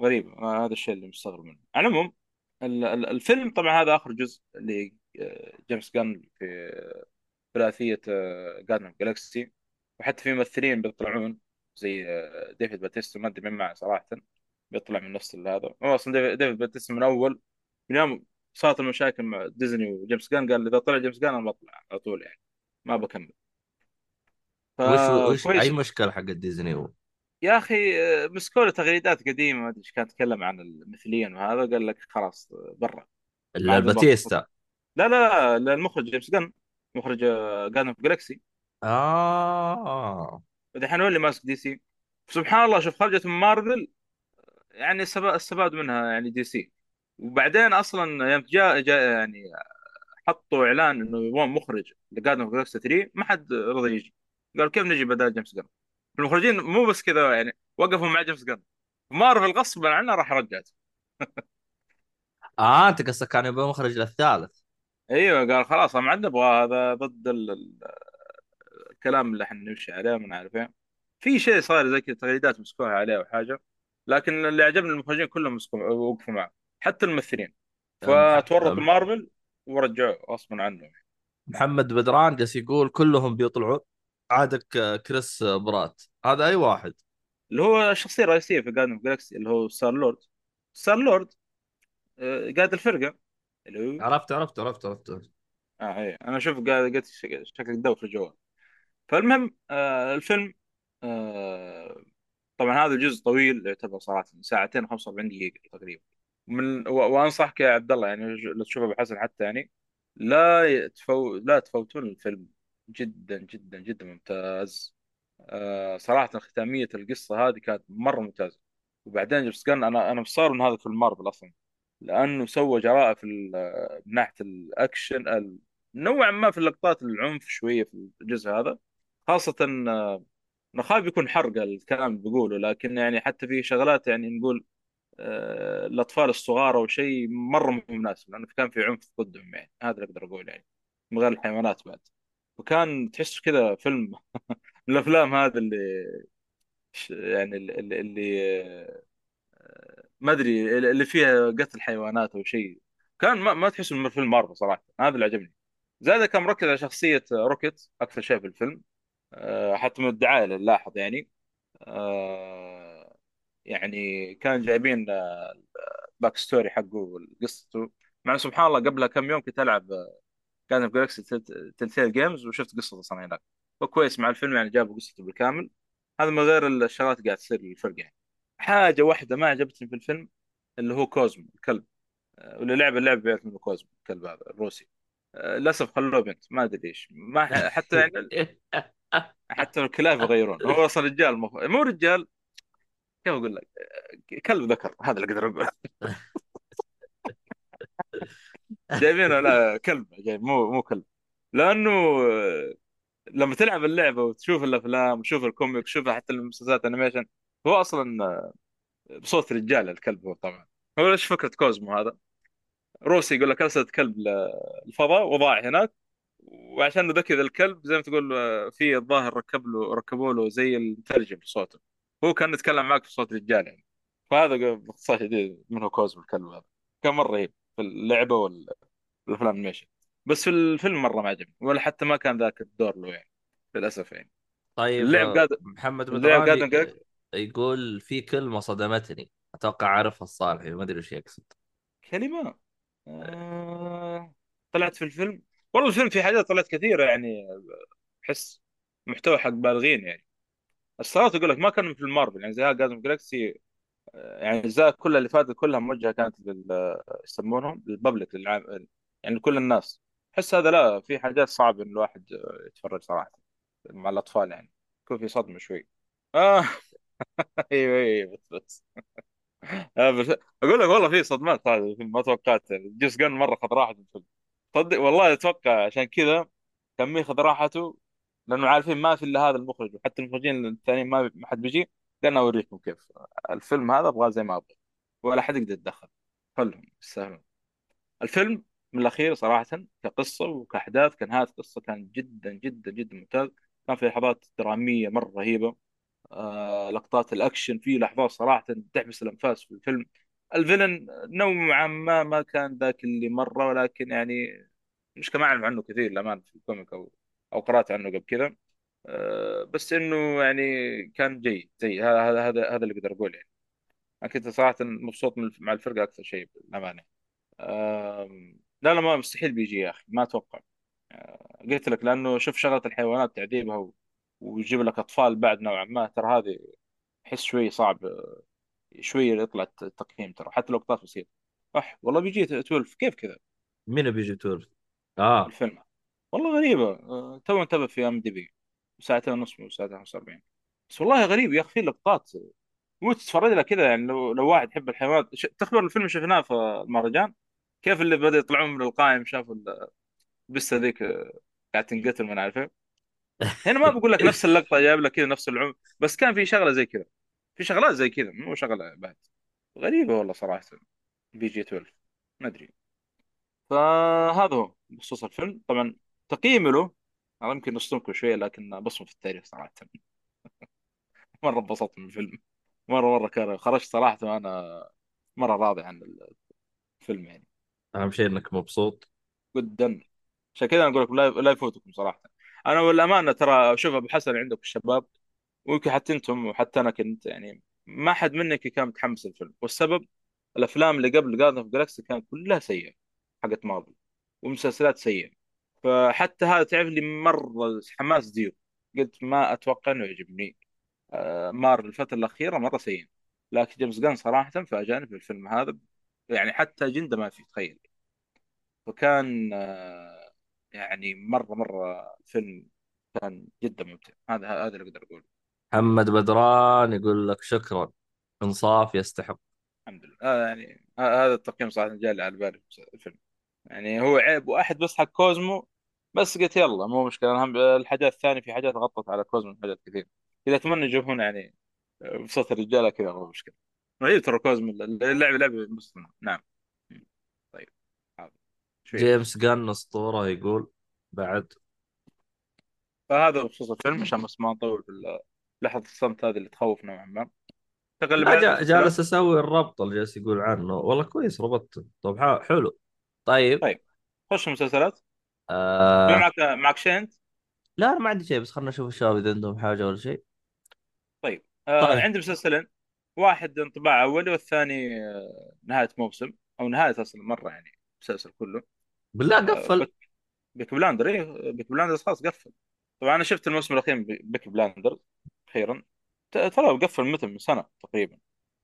غريب آه، هذا الشيء اللي مستغرب منه. على العموم ال- ال- الفيلم طبعا هذا آخر جزء لجيمس جان في ثلاثية Guardians Galaxy وحتى في ممثلين بيطلعون زي آه، ديفيد باتيستا ما أدري من معه صراحة. بيطلع من نفس هذا. هو أصلا ديفيد باتيستا من أول من يوم صارت المشاكل مع ديزني وجيمس جان قال إذا طلع جيمس جان أنا بطلع على طول يعني. ما بكمل. وش وش أي مشكلة حق ديزني هو يا أخي آه، مسكوا له تغريدات قديمة ما أدري إيش كانت تتكلم عن المثليين وهذا قال لك خلاص آه، برا الباتيستا. لا لا لا المخرج جيمس جن مخرج جان اوف جالكسي آه. الحين هو اللي ماسك DC؟ سبحان الله شوف خرجت من مارفل يعني استفا- استفاد منها يعني DC. وبعدين أصلا يوم جاء جاء يعني حطوا إعلان إنه يبغون مخرج ل Guardians of Galaxy 3 ما حد رضى يجي. قال كيف نجي بدال جيمس جن المخرجين مو بس كذا يعني وقفوا مع جيمس جن مارفل غصبا عنه راح رجعت. آه أنت قصدك كان يبغى مخرج للثالث. أيوه قال خلاص ما عاد نبغى هذا ضد ال- ال- الكلام اللي إحنا نمشي عليه ما نعرف إيه في شيء صار زي كذا تغريدات مسكوها عليه أو حاجة لكن اللي عجبني المخرجين كلهم مسكوا وقفوا معه حتى الممثلين. فتورط مارفل ورجعوه غصبا عنه. محمد بدران جالس يقول كلهم بيطلعوا. عندك كريس برات. هذا أي واحد؟ اللي هو الشخصيه الرئيسيه في Guardians Galaxy اللي هو Star Lord Star Lord قائد الفرقة. اللي هو عرفت عرفت عرفت عرفت آه إيه. أنا أشوف قاعد قلت شكلك دو في الجوال. فالمهم آه الفيلم آه طبعا هذا جزء طويل يعتبر صراحة ساعتين و45 دقيقة تقريبا. من و- وأنصحك يا عبد الله يعني لو تشوفه ابو حسن حتى يعني لا يتفو... لا تفوتون الفيلم. جدا جدا جدا ممتاز. آه صراحة ختامية القصة هذه كانت مرة ممتازة. وبعدين جيمس جن أنا أنا مصار من هذا فيلم مارفل أصلا لأنه سوى جراءه في من ناحية الأكشن ال- نوعا ما في اللقطات العنف شوية في الجزء هذا. خاصة آه، أنا خايف يكون حرق الكلام اللي بقوله لكن يعني حتى في شغلات يعني نقول آه، الأطفال الصغار أو شيء مرة مو مناسب لأنه كان في عنف ضدهم يعني. هذا اللي أقدر أقول يعني من غير الحيوانات بعد. وكان تحس كذا فيلم من الأفلام هذا اللي يعني اللي, اللي آه، ما أدري اللي فيها قتل حيوانات أو شيء. كان ما, ما تحس إنه فيلم مارفل صراحة. هذا اللي عجبني. زائد كان مركز على شخصية روكيت أكثر شيء في الفيلم. آه، حتى من الدعاية اللي يعني. آه، يعني كان جايبين back story حقه قصته مع سبحان الله قبلها كم يوم كنت ألعب كان في Galaxy Telltale Games وشفت قصته أصلا هناك. وكويس مع الفيلم يعني جابوا قصته بالكامل. هذا من غير الشغلات قاعد تصير للفرق يعني. حاجة واحدة ما عجبتني في الفيلم اللي هو كوزمو الكلب. آه، واللي لعب اللعبه بيعرف منه كوزمو الكلب هذا الروسي. آه، للأسف خلوه بنت ما أدري ليش. ما حتى يعني حتى الكلاب يغيرون. هو أصلا رجال مف... مو رجال. كيف أقول لك؟ آه، كلب ذكر هذا اللي أقدر أقول جايبينه لا كلب جايب مو مو كلب. لأنه لما تلعب اللعبة وتشوف الأفلام وتشوف ال comic وتشوف حتى المسلسلات animation هو أصلا بصوت رجال الكلب هو طبعا. هو إيش فكرة كوزمو هذا؟ روسي يقول لك أرسلت كلب للفضاء وضاع هناك وعشان ذكي ذا الكلب زي ما تقول في الظاهر ركب له ركبوا له زي المترجم في صوته هو كان يتكلم معك في صوت رجال يعني. فهذا باختصار شديد من هو كوزمو الكلب هذا. كان مرة رهيب. في اللعبة animation بس في الفيلم مرة ما عجبني ولا حتى ما كان ذاك الدور له يعني للأسف يعني. طيب اللعب قاعد محمد اللعب يقول في كلمة صدمتني أتوقع عارفها الصالحي ما أدري وش يقصد. كلمة؟ آه... طلعت في الفيلم؟ والله الفيلم في حاجات طلعت كثيرة يعني أحس محتوى حق بالغين يعني. الصراحة أقول لك ما كان في المارفل يعني زي جاردن جلاكسي يعني الأجزاء كلها اللي فاتت كلها موجهة كانت لل يسمونهم للببليك للعام يعني لكل الناس. أحس هذا لا في حاجات صعب إن الواحد يتفرج صراحة مع الأطفال يعني. يكون في صدمة شوي. آه. أيوه أيوه بس بس. آه بس أقول لك والله في صدمات هذا ما توقعت. جيمس جن مرة خذ راحته في الفيلم. صدق والله أتوقع عشان كذا كان ميخذ راحته لأنه عارفين ما في إلا هذا المخرج وحتى المخرجين الثانيين ما حد بيجي. قالنا اوريكم كيف. الفيلم هذا أبغاه زي ما أبغى ولا حد يقدر يتدخل. خلهم يستاهلون. الفيلم من الأخير صراحة كقصة وكأحداث كنهايه قصة كان جدا جدا جدا ممتاز. كان في لحظات درامية مرة رهيبة. آه لقطات الأكشن في لحظات صراحة تحبس الأنفاس في الفيلم. ال villain نوعا ما ما كان ذاك اللي مرة ولكن يعني مش ما اعرف عنه كثير للأمانة في ال comic أو أو قرأت عنه قبل كذا. بس إنه يعني كان جيد زي هذا هذا هذا اللي أقدر أقوله يعني. أنا كنت صراحة مبسوط من مع الفرقة أكثر شيء للامانه آم، لا لا ما مستحيل بيجي يا أخي ما أتوقع. آه، قلت لك لأنه شوف شغلة الحيوانات تعذيبها و- ويجيب لك أطفال بعد نوعا ما ترى هذه أحس شوي صعب آه، شوي يطلع التقييم ترى حتى لو لقطات بسيطه صح والله بيجي 12 كيف كذا؟ مين بيجي تور آه. الفيلم. والله غريبة. آه، تو انتبه في أم دي بي. ساعتين ونص وساعتين 45 بس والله غريب يا أخي في لقطات مو تتفرج لها كذا يعني لو لو واحد يحب الحيوانات. تخبر الفيلم شفناه في المهرجان؟ كيف اللي بدأ يطلعون من القائم شافوا البسة ذيك آه، قاعد تنقتل ما إيه. هنا ما بقول لك نفس اللقطة جايب لك كذا نفس العمر بس كان في شغلة زي كذا. في شغلات زي كذا مو شغلة بعد. غريبة والله صراحة. بي جي 12 ما أدري. فهذا هو بخصوص الفيلم. طبعا تقييمي له أنا يمكن نصدمكم شوية لكن بصمة في التاريخ صراحة. مرة انبسطت من الفيلم. مرة مرة كان خرجت صراحة وأنا مرة راضي عن الفيلم يعني. أهم شيء إنك مبسوط. جدا. عشان كذا أنا أقول لك لا يفوتكم صراحة. أنا والأمانة ترى شوف أبو حسن عندك الشباب ويمكن حتى أنتم وحتى أنا كنت يعني ما حد منك كان متحمس الفيلم والسبب الأفلام اللي قبل Guardians of Galaxy كانت كلها سيئة حقت مارفل ومسلسلات سيئة. فحتى هذا تعرف لي مرة حماس zero. قلت ما أتوقع إنه يعجبني. آه، مارفل الفترة الأخيرة مرة سيء لكن جيمس جان صراحة فاجأني في الفيلم هذا. يعني حتى اجنده ما في تخيل. فكان آه، يعني مرة مرة الفيلم كان جدا ممتع. هذا هذا اللي أقدر أقوله. محمد بدران يقول لك شكرا. إنصاف يستحق. الحمد لله. آه يعني هذا التقييم صراحة جاء لي على بالي في الفيلم. يعني هو عيب واحد بس حق كوزمو. بس قلت يلا مو مشكلة. أنا هم الحاجات الثانية في حاجات غطت على كوزمو حاجات كثير. إذا اتمنى يجيبون يعني بصوت الرجالة كذا مو مشكلة. رهيب ترى كوزمو اللعبه لعبه بس نعم. طيب. شوي. جيمس جان أسطورة يقول بعد. فهذا بخصوص الفيلم عشان بس ما نطول في لحظة الصمت هذه اللي تخوف نوعا ما. المسلسلات. جالس أسوي الربط اللي جالس يقول عنه. والله كويس ربطت. طب حلو. طيب. طيب. خش المسلسلات. آه معك معك شيء أنت؟ لا أنا ما عندي شيء بس خلنا نشوف الشباب إذا عندهم حاجة ولا شيء طيب آه طيب. عندي مسلسلين. واحد انطباع اولي والثاني آه نهاية موسم أو نهاية أصلا مرة يعني المسلسل كله. بالله آه، قفل. Peaky Blinders إيه Peaky Blinders خلاص قفل. طبعا أنا شفت الموسم الأخير Peaky Blinders أخيرا. ترى قفل متى؟ من سنة تقريبا.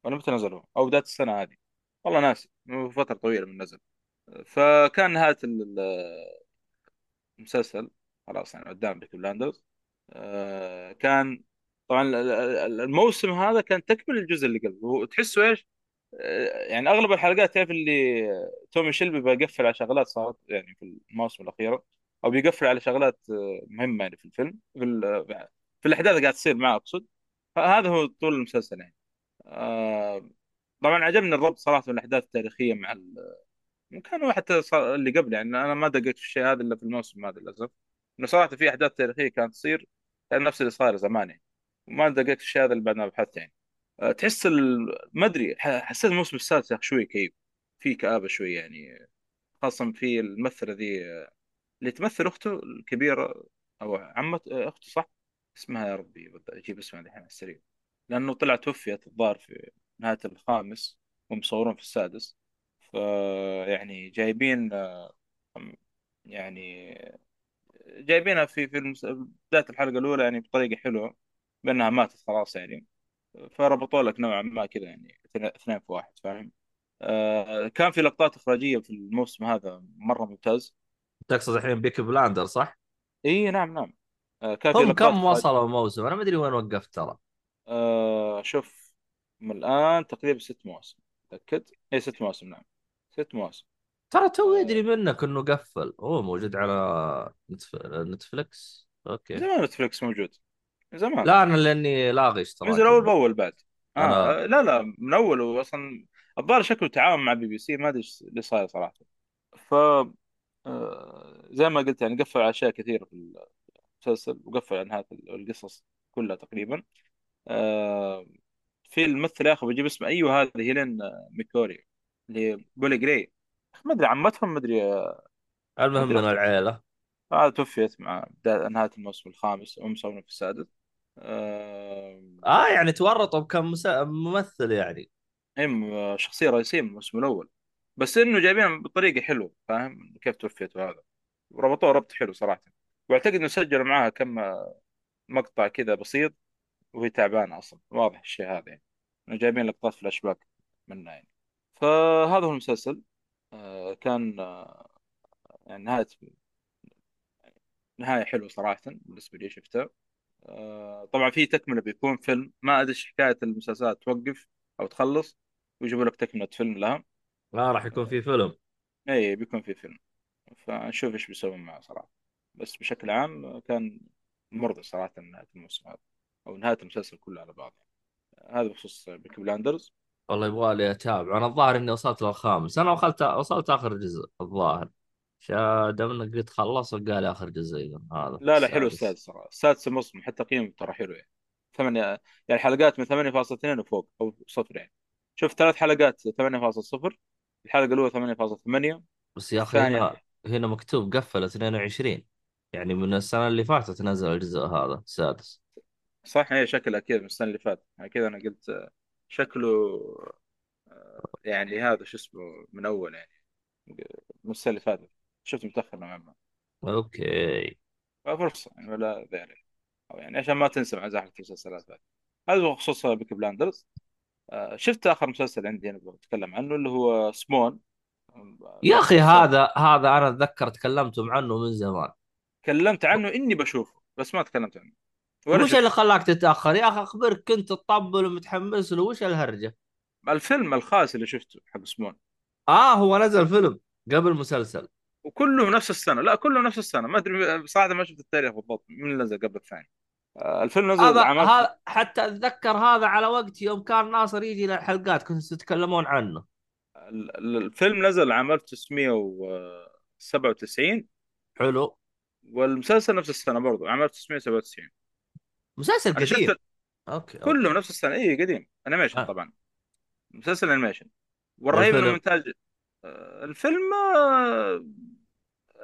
ولا متى نزل هو أو بداية السنة هذه. والله ناسي فترة طويلة من نزل فكان نهاية المسلسل خلاص يعني قدام Peaky Blinders آه، كان طبعا ال- ال- الموسم هذا كان تكمل الجزء اللي قبل وتحسه إيش؟ آه، يعني أغلب الحلقات تعرف اللي تومي شيلبي بيقفل على شغلات صارت يعني في المواسم الاخيره أو بيقفل على شغلات آه، مهمة يعني في الفيلم في, في الأحداث اللي قاعد تصير معه أقصد. هذا هو طول المسلسل يعني. آه، طبعا عجبني الربط صراحة الأحداث التاريخية مع ال... كان حتى صار اللي قبل يعني أنا ما دققت في الشيء هذا إلا في الموسم هذا للأسف. انه صراحة في أحداث تاريخية كانت تصير كان نفس اللي صاير زمان يعني وما دققت في الشيء هذا اللي بعد ما بحثت يعني. أه، تحس. ما أدري حسيت الموسم السادس يا أخي شوي كئيب. في كآبة شوي يعني خاصة في الممثلة ذي اللي تمثل أخته الكبيرة أو عمة أه، أخته صح؟ اسمها يا ربي أجيب اسمها الحين على السريع. لأنه طلع توفيت الظاهر في نهاية الخامس ومصورون في السادس. يعني جايبين أه، يعني جايبينها في في المس- بداية الحلقة الأولى يعني بطريقة حلوة بأنها ماتت خلاص يعني. فربطوا لك نوعا ما كذا يعني اثنين في واحد فاهم؟ آه كان في لقطات إخراجية في الموسم هذا مرة ممتاز. تقصد الحين Peaky Blinders صح؟ إي نعم نعم. آه كان هم كم وصلوا الموسم؟ أنا ما أدري وين وقفت ترى. آه شوف من الآن تقريبا ست مواسم متأكد إي ست مواسم نعم. ست مواسم. ترى تو يدري منك إنه قفل. هو موجود على Netf... Netflix okay. زمان Netflix موجود. زمان. لا أنا لأني لاغي اشتراك نزل أول بأول بعد. آه أنا- آه لا لا من أول أصلا الظاهر شكله تعاون مع بي بي سي ما أدري إيش اللي صاير صراحة. ف آه، زي ما قلت يعني قفل على أشياء كثيرة في المسلسل وقفل على نهاية القصص كلها تقريبا. آه، في الممثل يا أخي بجيب اسمه أيوه هذه هيلين آه، ميكوري. اللي هي بولي جراي ما أدري عمتهم ما أدري المهم من. العيلة. آه، توفيت مع بداية نهاية الموسم الخامس وهم مسوين في السادس. آه، آه يعني تورطوا بكم مس... ممثل يعني. هم شخصية رئيسية من الموسم الأول. بس إنه جايبينها بطريقة حلوة فاهم؟ كيف توفيت وهذا. وربطوها ربط حلو صراحة. وأعتقد إنه سجلوا معاها كم مقطع كذا بسيط وهي تعبانة أصلا. واضح الشيء هذا يعني. إنه جايبين لقطات فلاش باك منها يعني. فهذا هو المسلسل. آه، كان آه، يعني نهاية نهاية حلوة صراحة بالنسبة لي شفتها آه، طبعا في تكملة بيكون فيلم. ما أدري حكاية المسلسلات توقف أو تخلص ويجيبوا لك تكملة فيلم لها. آه راح يكون في فيلم. اي بيكون في فيلم. فنشوف إيش بيسوون معه صراحة. بس بشكل عام كان مرضي صراحة نهاية الموسم هذا أو نهاية المسلسل كله على بعض هذا بخصوص Peaky Blinders. والله يبغى لي أتابع. أنا الظاهر إني وصلت للخامس. أنا وصلت وصلت آخر جزء الظاهر. دام إنك قلت خلص قال آخر جزء. هذا لا لا حلو السادس. السادس صراحة السادس موسم حتى قيمه ترى حلو يعني. ثمانية يعني حلقات من 8.2 وفوق أو صفر يعني. شوف ثلاث حلقات 8.0 الحلقة الأولى 8.8 بس يا أخي هنا هنا مكتوب قفل 22 يعني من السنة اللي فاتت نزل الجزء هذا السادس. صح هي شكلها كذا من السنة اللي فاتت. يعني كذا أنا قلت شكله آه، يعني هذا شو اسمه من أول يعني من السنة اللي فاتت. شفت متأخر نوعا ما. okay. فرصة يعني ولا ذلك. أو يعني عشان ما تنسى مع زحمه المسلسلات هذه. هذا بخصوص Peaky Blinders. آه، شفت آخر مسلسل عندي أنا بتكلم عنه اللي هو سمون يا أخي هذا هذا أنا أتذكر تكلمتم عنه من زمان. تكلمت عنه إني بشوفه بس ما تكلمت عنه. وش اللي خلاك تتأخر؟ يا أخي أخبرك كنت تطبل ومتحمس له وش الهرجة؟ الفيلم الخاص اللي شفته حق سمون. آه هو نزل فيلم قبل مسلسل. وكله نفس السنة. لا كله نفس السنة. ما أدري صراحة ما شفت التاريخ بالضبط. من نزل قبل الثاني؟ آه، الفيلم نزل هذا هذا حتى أتذكر هذا على وقت يوم كان ناصر يجي للحلقات كنتوا تتكلمون عنه. ال- ال- الفيلم نزل عام 1997 حلو. والمسلسل نفس السنة برضو عام 1997 مسلسل أنا قديم. شفت okay. كله نفس السنة. اي قديم. animation آه. طبعا. مسلسل animation والرهيب إنه من إنتاج آه، الفيلم آه،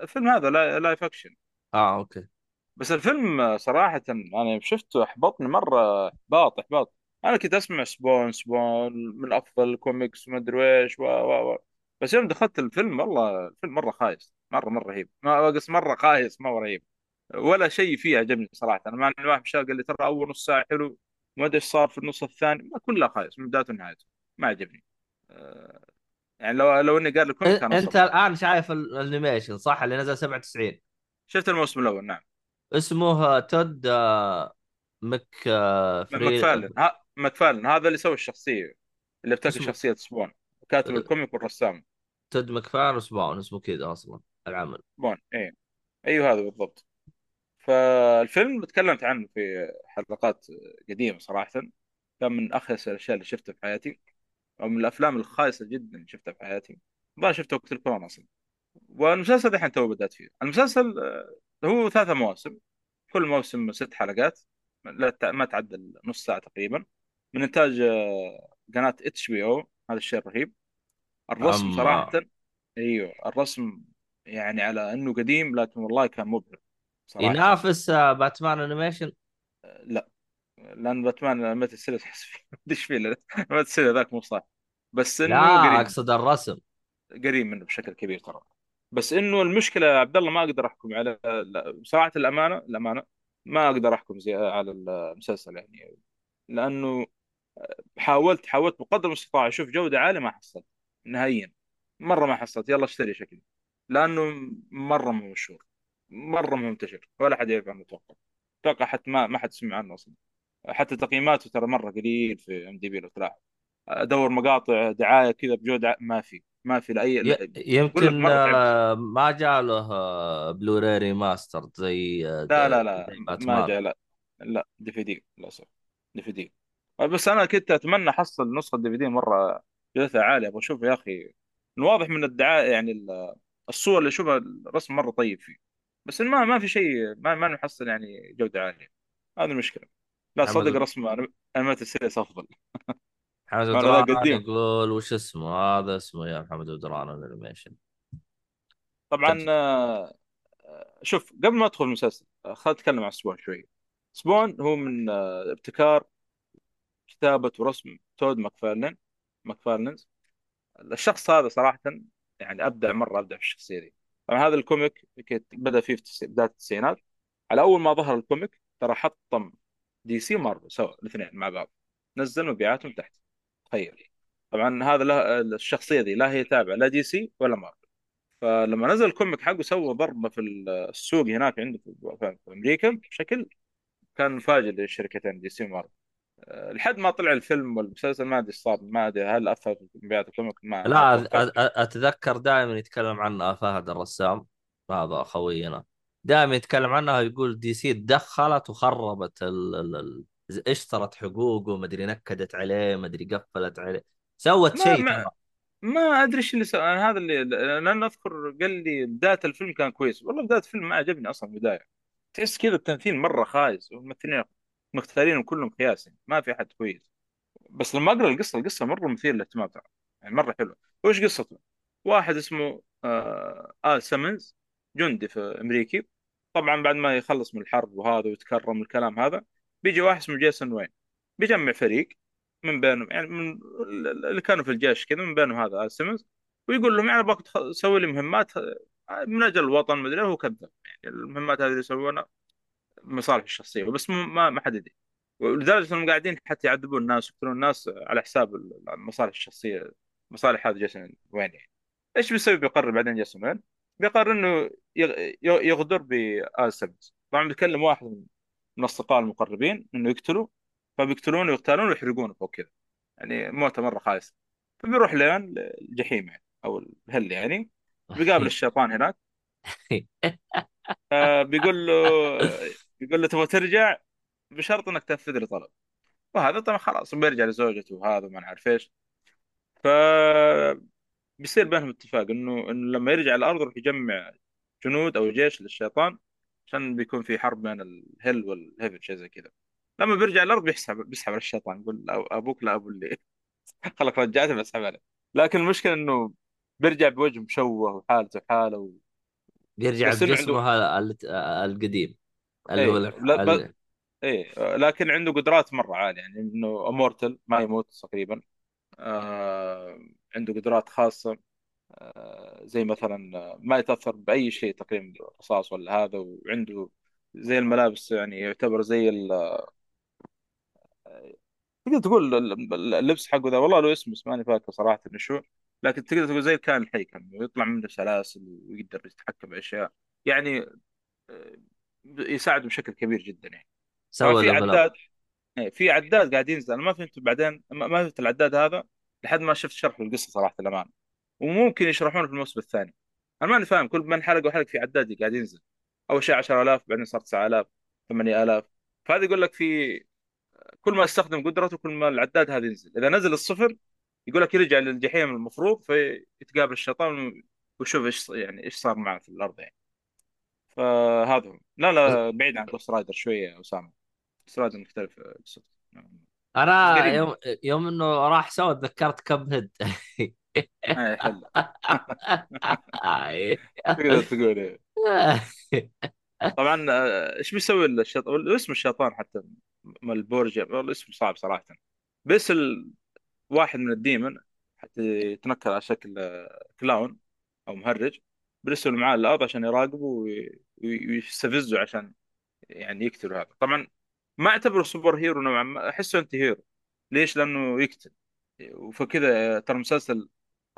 الفيلم هذا لا- live action آه okay. بس الفيلم آه، صراحة أنا شفته أحبطني مرة. إحباط إحباط. أنا كنت أسمع Spawn Spawn من أفضل الكوميكس وما أدري إيش و و و. بس يوم دخلت الفيلم والله الفيلم مرة خايس. مرة مرة رهيب. ما بس مرة خايس ما هو رهيب. ولا شيء فيه عجبني صراحة. أنا مع واحد شاف قال لي ترى أول نص ساعة حلو ما أدري إيش صار في النص الثاني ما كلها خايس من بدايته لنهايته ما عجبني آه، يعني لو لو إني قال ال comic كان أنت أصلا الآن شايف ال- ال animation صح؟ اللي نزل 97 شفت الموسم الأول نعم. اسمه Todd آه، Mc آه، فري McFarlane ها McFarlane هذا اللي سوى الشخصية اللي ابتكر اسمه شخصية Spawn. كاتب آه، ال comic والرسام. Todd McFarlane و Spawn اسمه كذا أصلا العمل. Spawn إيه. أيوه هذا بالضبط. فالفيلم تكلمت عنه في حلقات قديمة صراحة. كان من أخيس الأشياء اللي شفتها في حياتي أو من الأفلام الخايسة جدا اللي شفتها في حياتي. ما شفته وقت الكورونا أصلا. والمسلسل الحين تو بدأت فيه. المسلسل آه، هو ثلاثة مواسم. كل موسم ست حلقات. لا ما تعدى نص ساعة تقريبا. من إنتاج آه، قناة HBO. هذا الشيء الرهيب. الرسم صراحة اما أيوه الرسم يعني على إنه قديم لكن والله كان مبهر. صراحة. ينافس آه، Batman animation؟ لا. لأن Batman animated series احس فيه. إيش فيه animated series ذاك مو صح. بس لا إنه قريب. أقصد الرسم. قريب منه بشكل كبير ترى. بس إنه المشكلة يا عبد الله ما أقدر أحكم على لا، صراحة الأمانة الأمانة ما أقدر أحكم زي على المسلسل يعني. لأنه حاولت حاولت بقدر المستطاع أشوف جودة عالية ما حصلت. نهائيا. مرة ما حصلت. يلا اشتري شكلي. لأنه مرة مو مشهور. مو منتشر ولا حد يعرف عنه أتوقع أتوقع حتى ما ما حد سمع عنه أصلا. حتى تقييماته ترى مرة قليل في IMDb لو تلاحظ. أدور مقاطع دعاية كذا بجودة ع- ما في ما في لأي. لا يمكن آه، ما جاء له بلوراي زي لا لا لا ما جاء لا لا DVD للاسف DVD بس أنا كنت أتمنى احصل نسخة DVD مرة جودتها عالية. أبغى اشوفها يا أخي واضح من الدعاية يعني ال- الصور اللي أشوفها الرسم مرة طيب فيه. بس ما ما في شيء ما ما نحصل يعني جودة عالية. هذه المشكلة. لا صدق رسم animated series أفضل. محمد قديم يقول. وش اسمه؟ هذا اسمه يا محمد بدران ال animation. طبعا آه، شوف قبل ما أدخل المسلسل آه، خلينا نتكلم عن Spawn شوي. Spawn هو من آه، ابتكار كتابة ورسم Todd McFarlane McFarlane الشخص هذا صراحة يعني أبدع مرة أبدع في الشخصية دي. طبعا هذا ال comic بدأ فيه في بداية التسعينات. على أول ما ظهر ال comic ترى حطم DC و Marvel سوا الاثنين مع بعض. نزل مبيعاتهم تحت. تخيل. طبعا هذا له الشخصية دي لا هي تابعة لا DC ولا مارفل. فلما نزل ال comic حقه سوى ضربة في السوق هناك عنده في أمريكا بشكل كان مفاجئ للشركتين DC و Marvel. لحد ما طلع الفيلم والمسلسل ما أدري إيش صار ما أدري هل أثر في مبيعات ال comic ما ما. لا أ- أتوقع. أ- أتذكر دائما يتكلم عنها فهد الرسام هذا خوينا دائما يتكلم عنها يقول DC تدخلت وخربت ال... ال... ال... اشترت حقوقه مدري نكدت عليه مدري قفلت عليه. سوت ما شيء ما ما أدري إيش اللي سوى أنا هذا اللي لأن أذكر قال لي بداية الفيلم كان كويس. والله بداية الفيلم ما عجبني أصلا بداية. تحس كذا التمثيل مرة خايس والممثلين مختارين كلهم خياس يعني ما في أحد كويس. بس لما أقرأ القصة القصة مرة مثيرة للاهتمام ترى يعني مرة حلوة. وش قصته؟ واحد اسمه آه آل سيمنز جندي في أمريكي. طبعا بعد ما يخلص من الحرب وهذا ويتكرم الكلام هذا بيجي واحد اسمه Jason Wynn. بيجمع فريق من بينهم يعني من اللي كانوا في الجيش كذا من بينهم هذا Al Simmons. ويقول لهم يعني ابغاك تسوي لي مهمات من أجل الوطن مدري هو كذب يعني المهمات هذه اللي يسوونها مصالح الشخصية بس ما ما حد يدري. ولدرجة إنهم قاعدين حتى يعذبون الناس ويقتلون الناس على حساب المصالح الشخصية. مصالح هذا Jason Wynn يعني؟ إيش بيسوي؟ بيقرر بعدين جيسون وين؟ بيقرر إنه يغ- يغدر بآل سيمنز طبعا بيكلم واحد من اصدقائه المقربين إنه يقتله فبيقتلونه ويغتالونه ويحرقونه فوق كذا. يعني موته مرة خايسه فبيروح لين الجحيم يعني أو الهل يعني. بيقابل الشيطان هناك. آه، بيقول له بيقول له تبغى ترجع؟ بشرط إنك تنفذ لي طلب. وهذا طبعا خلاص بيرجع لزوجته وهذا ما نعرف إيش. ف بيصير بينهم اتفاق إنه إنه لما يرجع الأرض يروح يجمع جنود أو جيش للشيطان عشان بيكون في حرب بين الهل والهيفن شيء زي كذا. لما بيرجع الأرض بيسحب بيسحب على الشيطان يقول أبوك لا أبو اللي خلك رجعته بسحب عليه. لكن المشكلة إنه بيرجع بوجه مشوه وحالته حالة و... يرجع بس إنه عنده بجسمه هذا ال- القديم. اللي هو إيه لا ب... إيه لكن عنده قدرات مرة عالية يعني إنه امورتل ما يموت تقريبا. آه... عنده قدرات خاصة. آه... زي مثلا آه، ما يتأثر بأي شيء تقريبا رصاص ولا هذا وعنده زي الملابس يعني يعتبر زي ال... تقدر تقول ال- ال- اللبس حقه ذا والله له اسم بس ماني فاكر صراحة إنه شو. لكن تقدر تقول زي الكائن الحي كان يطلع منه سلاسل ويقدر يتحكم بأشياء. يعني يساعد بشكل كبير جدا يعني. سوى في عداد إيه، في عداد قاعد ينزل. أنا ما فهمت بعدين ما فهمت العداد هذا لحد ما شفت شرح للقصة صراحة الأمانة. وممكن يشرحونه في الموسم الثاني. أنا ماني فاهم كل من حلقة وحلقة في عداد قاعد ينزل. أول شيء 10000 بعدين صار 9000 8000 فهذا يقول لك في كل ما استخدم قدرته كل ما العداد هذا ينزل. إذا نزل الصفر يقول لك يرجع للجحيم المفروض فيتقابل الشيطان ويشوف إيش يعني إيش صار معه في الأرض يعني. فهذا. هو لا لا بعيد عن Ghost Rider شوية يا أسامة. Ghost Rider مختلف قصته. بس أنا يوم يوم إنه راح سوى تذكرت Cuphead حل تقدر تقول إيه. طبعا آه، إيش بيسوي الشيطان اسم الشيطان حقه م- Malebolgia والله اسمه صعب صراحة. بس ال... واحد من ال demon حقه يتنكر على شكل آه، clown أو مهرج بيرسل معاه الأرض عشان يراقبه وي- وي- ويستفزه عشان يعني يقتله هذا. طبعا ما أعتبره super hero نوعا ما أحسه anti hero. ليش؟ لأنه يقتل. فكذا ترى مسلسل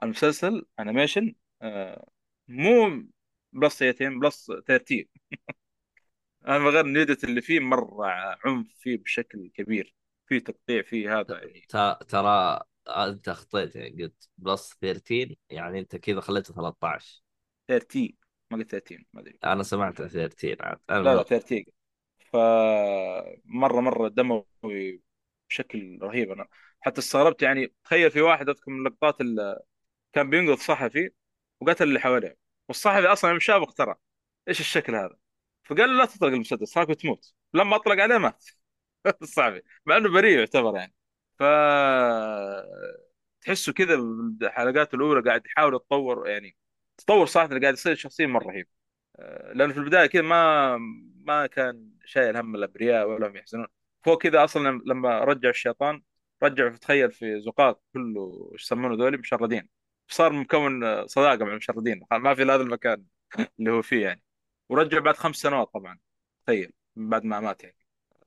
المسلسل animation آه، مو plus 18 plus 13 أنا غير نيدت اللي فيه مرة عنف فيه بشكل كبير. فيه تقطيع فيه هذا يعني. ترى أنت اخطيت يعني قلت بلس 13 يعني أنت كذا خليته 13 13 ما قلت 13 ما أدري. أنا سمعت 13 عاد. لا لا المهم 13 ف مرة مرة دموي بشكل رهيب. أنا حتى استغربت يعني تخيل في واحد أذكر من اللقطات اللي كان بينقذ صحفي وقتل اللي حواليه والصحفي أصلا شافه اخترع إيش الشكل هذا؟ فقال له لا تطلق المسدس هاك بتموت لما أطلق عليه مات. الصحفي مع إنه بريء يعتبر يعني. ف تحسه كذا بالحلقات الأولى قاعد يحاول يتطور يعني. تطور صراحة اللي قاعد يصير شخصيا مرة رهيب. آه، لأنه في البداية كذا ما ما كان شايل هم الأبرياء ولا هم يحزنون. فوق كذا أصلا لما رجع الشيطان رجع تخيل في زقاق كله إيش يسمونه ذولي مشردين. صار مكون صداقة مع المشردين. ما في هذا المكان اللي هو فيه يعني. ورجع بعد خمس سنوات طبعا. تخيل من بعد ما مات يعني.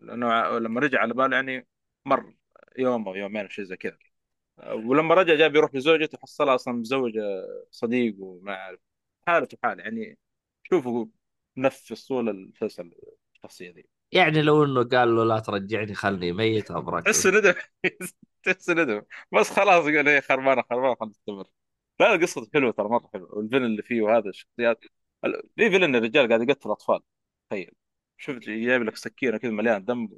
لأنه لما رجع على باله يعني مر يوم أو يومين أو شيء زي كذا. ولما رجع جاب يروح لزوجته حصلها أصلا متزوجه صديق وما أعرف. حالته حاله يعني شوفوا نفس طول المسلسل الشخصيه ذي. يعني لو إنه قال له لا ترجعني خلني ميت أبرك. تحس ندم. تحس ندم. بس خلاص قال هي خربانة خربانة خلينا نستمر لا القصة حلوة ترى مرة حلوة. والفيلن اللي فيه وهذا الشخصيات. ال- في فيلن الرجال قاعد يقتل أطفال. تخيل. شفت جايب لك سكينة كذا مليان دم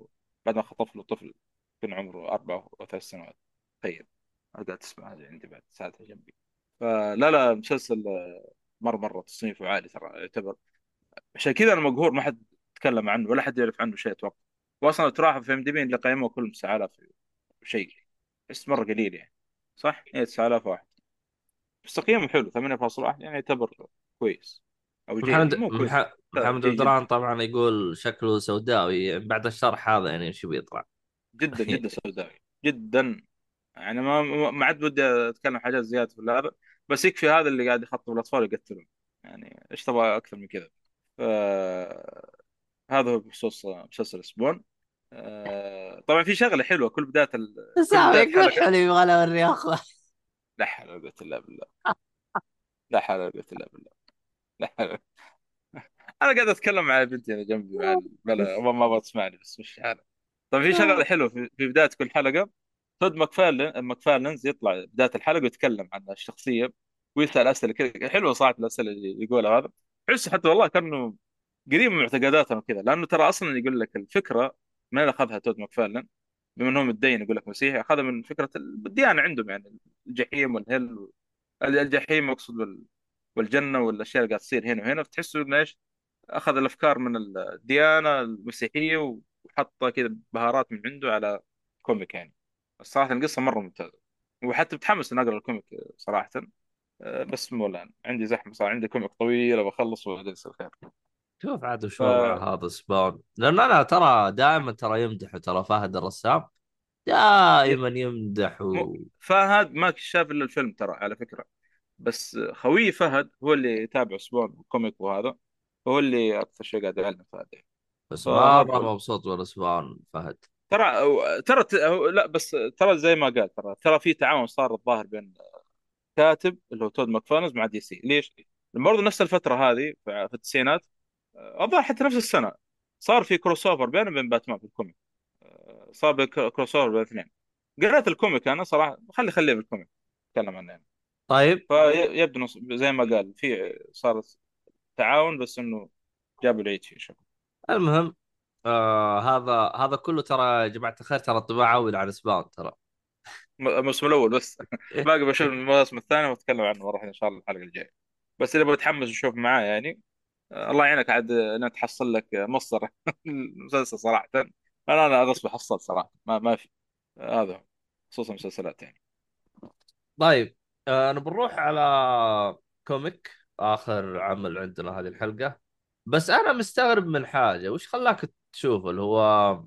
بعد ما خطف له طفل كان عمره أربع أو ثلاث سنوات. تخيل. قاعد تسمع هذه عندي بعد ساعتها جنبي. فلا لا مسلسل آه، مرة مرة تصنيفه عالي ترى يعتبر. عشان كذا أنا مقهور ما حد تكلم عنه ولا حد يعرف عنه شيء أتوقع. واصلا تراها في إم دي بي اللي قيموه كلهم 9000 شيء بس مرة قليل يعني. صح؟ إيه 9000 واحد. بس تقييمه حلو 8.1 يعني يعتبر كويس. أو جيد محمد مو كويس. مح... محمد جيد جدا بدران طبعا يقول شكله سوداوي بعد الشرح هذا يعني وش بيطلع جدا جدا سوداوي. جدا يعني ما ما عاد ودي أتكلم حاجات زيادة في هذا بس يكفي هذا اللي قاعد يخطب الأطفال ويقتلهم يعني إيش تبغى أكثر من كذا؟ ف هذا هو بخصوص مسلسل سبون آه، طبعا في شغلة حلوة كل بداية ال... كل حلو يبغى اوريه أخوه. لا حول ولا قوة إلا بالله. لا حول ولا قوة إلا بالله. لا حول أنا قاعد أتكلم مع بنتي أنا جنبي بلا ما بتسمعني بس مش حالة. طيب في شغلة حلوة في بداية كل حلقة. تود ماكفارلين ماكفارلينز يطلع بداية الحلقة ويتكلم عن الشخصية ويسأل أسئلة كذا. حلوة صراحة الأسئلة اللي يقولها هذا. تحس حتى والله كأنه قريب من معتقداتنا وكذا. لأنه ترى أصلا يقول لك الفكرة من أخذها Todd McFarlane بما انه متدين يقول لك مسيحي أخذها من فكرة الديانة عندهم يعني الجحيم وال hell الجحيم أقصد وال- والجنة والأشياء اللي قاعد تصير هنا وهنا. فتحسوا إنه إيش؟ أخذ الأفكار من الديانة المسيحية وحطها كذا بهارات من عنده على comic يعني. الصراحه القصة مرة ممتازة. وحتى متحمس إني أقرأ ال comic صراحة. أه، بس مو الآن. عندي زحمة صار عندي comic طويل بخلص وبعدين يصير خير شوف عاد وش ف وضع هذا Spawn لأن أنا ترى دائما ترى يمدح ترى فهد الرسام. دائما يمدح و... فهد ما شاف إلا الفيلم ترى على فكرة. بس خوي فهد هو اللي يتابع Spawn ال comic وهذا. هو اللي أكثر شيء قاعد يعلم فهد. بس مره مبسوط من Spawn فهد. ترى ترى لا بس ترى زي ما قال ترى ترى في تعاون صار الظاهر بين كاتب اللي هو تود ماكفارلين مع DC. ليش؟ برضه نفس الفترة هذه في التسعينات آه، الظاهر حتى نفس السنة صار في crossover بينه وبين باتمان في ال comic. آه، صار crossover بين الاثنين. قريت ال comic أنا صراحة خلي خليه بال comic اتكلم عنه. يعني طيب. فيبدو زي ما قال في صار تعاون بس إنه جابوا العيد فيه شوف المهم آه هذا هذا كله ترى يا جماعة الخير ترى طباعه أول على سبون ترى. الموسم الأول بس. باقي بشوف المواسم الثانية وأتكلم عنه راح إن شاء الله الحلقة الجاية. بس اللي بتحمس أشوف معاه يعني آه، الله يعينك. عاد انك تحصل لك مصدر المسلسل صراحة. أنا أنا غصب حصلت صراحة. ما ما في. آه، هذا. خصوصا المسلسلات يعني. طيب آه أنا بنروح على comic آخر عمل عندنا هذه الحلقة. بس أنا مستغرب من حاجة. وش خلاك تشوف اللي هو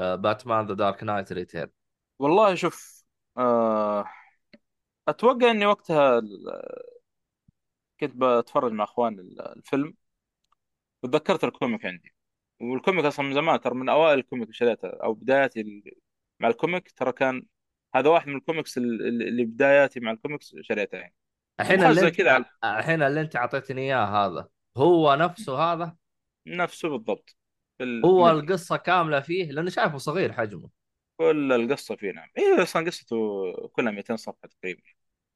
باتمان The Dark Knight Return والله شوف آه، أتوقع إني وقتها كنت بتفرج مع اخوان ال- الفيلم وتذكرت ال comic عندي. وال comic أصلا من زمان ترى من أوائل ال comic اللي شريته أو بداياتي مع ال comic ترى كان هذا واحد من الكوميكس ال- ال- اللي بداياتي مع الكوميكس شريته يعني. الحين اللي أنت الحين اللي أنت أعطيتني إياه هذا هو نفسه هذا؟ نفسه بالضبط. هو بالملي القصة كاملة فيه لاني شايفه صغير حجمه. كل القصة فيه نعم. هي أصلا قصته كلها 200 صفحة تقريبا.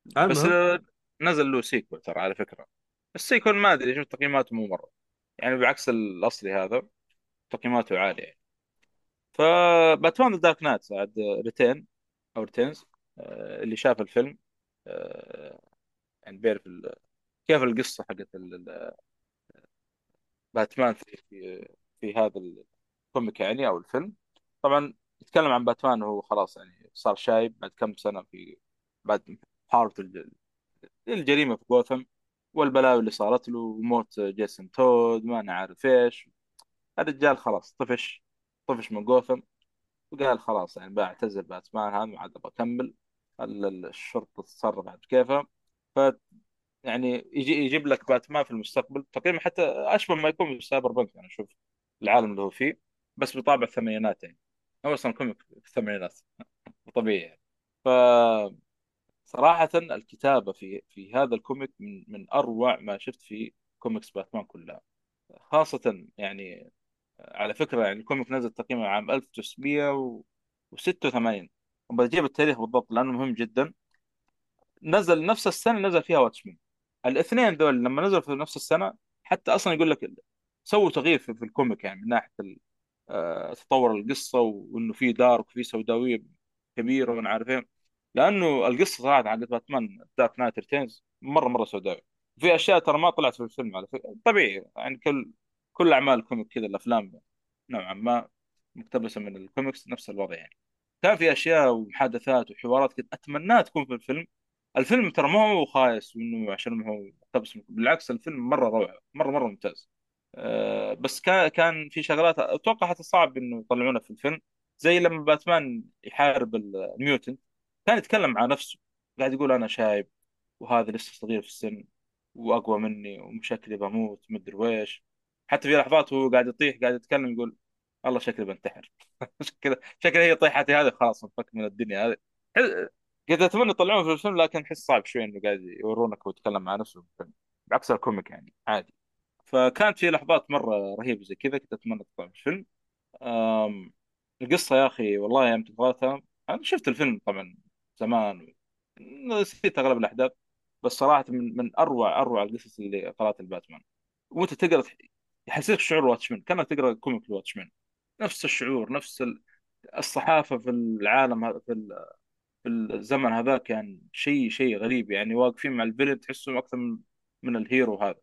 بس المهم آه، نزل له sequel ترى على فكرة. ال sequel ما أدري شوف تقييماته مو مرة. يعني بعكس الأصلي هذا تقييماته عالية. يعني فباتمان The Dark Knight عاد Return أو Returns آه، اللي شاف الفيلم آه، يعني بيعرف ال- كيف القصة حقت ال- ال- باتمان في في في هذا ال comic يعني أو الفيلم. طبعا يتكلم عن باتمان وهو خلاص يعني صار شايب بعد كم سنة في بعد الج- الجريمة في جوثم والبلاوي اللي صارت له وموت جيسون تود ما أنا عارف إيش. الرجال خلاص طفش طفش من جوثم وقال خلاص يعني بعتزل باتمان هذا ما عاد أبغى أكمل. ال- ال- الشرطة تتصرف بعد كيفها ف يعني يجي يجيب لك باتمان في المستقبل. تقريبا حتى أشبه ما يكون ب cyberpunk أنا أشوف العالم اللي هو فيه بس بطابع الثمانينات يعني. هو أصلا comic في الثمانينات طبيعي يعني. ف صراحة الكتابة في في هذا ال comic من من أروع ما شفت في كوميكس باتمان كلها. خاصة يعني على فكرة يعني ال comic نزل تقريبا عام 1986 بجيب التاريخ بالضبط لأنه مهم جدا. نزل نفس السنة نزل فيها Watchmen الاثنين دول لما نزلوا في نفس السنة حتى أصلا يقول لك سووا تغيير في, ال comic يعني من ناحية ال- آه، تطور القصة وإنه في dark وفي سوداوية كبيرة وأنا عارف لأنه القصة صراحة حقت باتمان Dark Knight Returns مره مرة سوداوي في أشياء ترى ما طلعت في الفيلم على فكرة. طبيعي يعني كل كل أعمال ال comic كذا الأفلام نوعا ما مقتبسة من الكوميكس نفس الوضع يعني. كان في أشياء ومحادثات وحوارات كنت أتمناها تكون في الفيلم. الفيلم ترى ما هو خايس وإنه عشان ما هو مقتبس بالعكس الفيلم مرة روعة مره مرة ممتاز. أه بس كان كان في شغلات أتوقع حتى صعب إنه يطلعونها في الفيلم. زي لما باتمان يحارب ال mutant كان يتكلم مع نفسه. قاعد يقول أنا شايب وهذا لسه صغير في السن وأقوى مني وشكلي بموت مدري ويش حتى في لحظات وهو قاعد يطيح قاعد يتكلم يقول والله شكلي بنتحر. شكله شكله هي طيحتي هذه خلاص انفك من الدنيا هذه. كنت أتمنى يطلعون في الفيلم لكن احس صعب شوي إنه قاعد يورونك ويتكلم مع نفسه في الفيلم. بعكس الكوميك يعني عادي. فكانت في لحظات مرة رهيبة زي كذا كنت أتمنى تطلع في الفيلم. القصة يا أخي والله يوم تبغاها أنا شفت الفيلم طبعا زمان نسيت أغلب الأحداث بس صراحة من من أروع أروع القصص اللي قرات الباتمان وأنت تقرا يحسسك شعور Watchmen كأنك تقرأ comic ال Watchmen نفس الشعور نفس ال- الصحافة في العالم في في الزمن هذاك كان شيء شيء غريب يعني واقفين مع ال villain تحسهم أكثر من من ال hero هذا.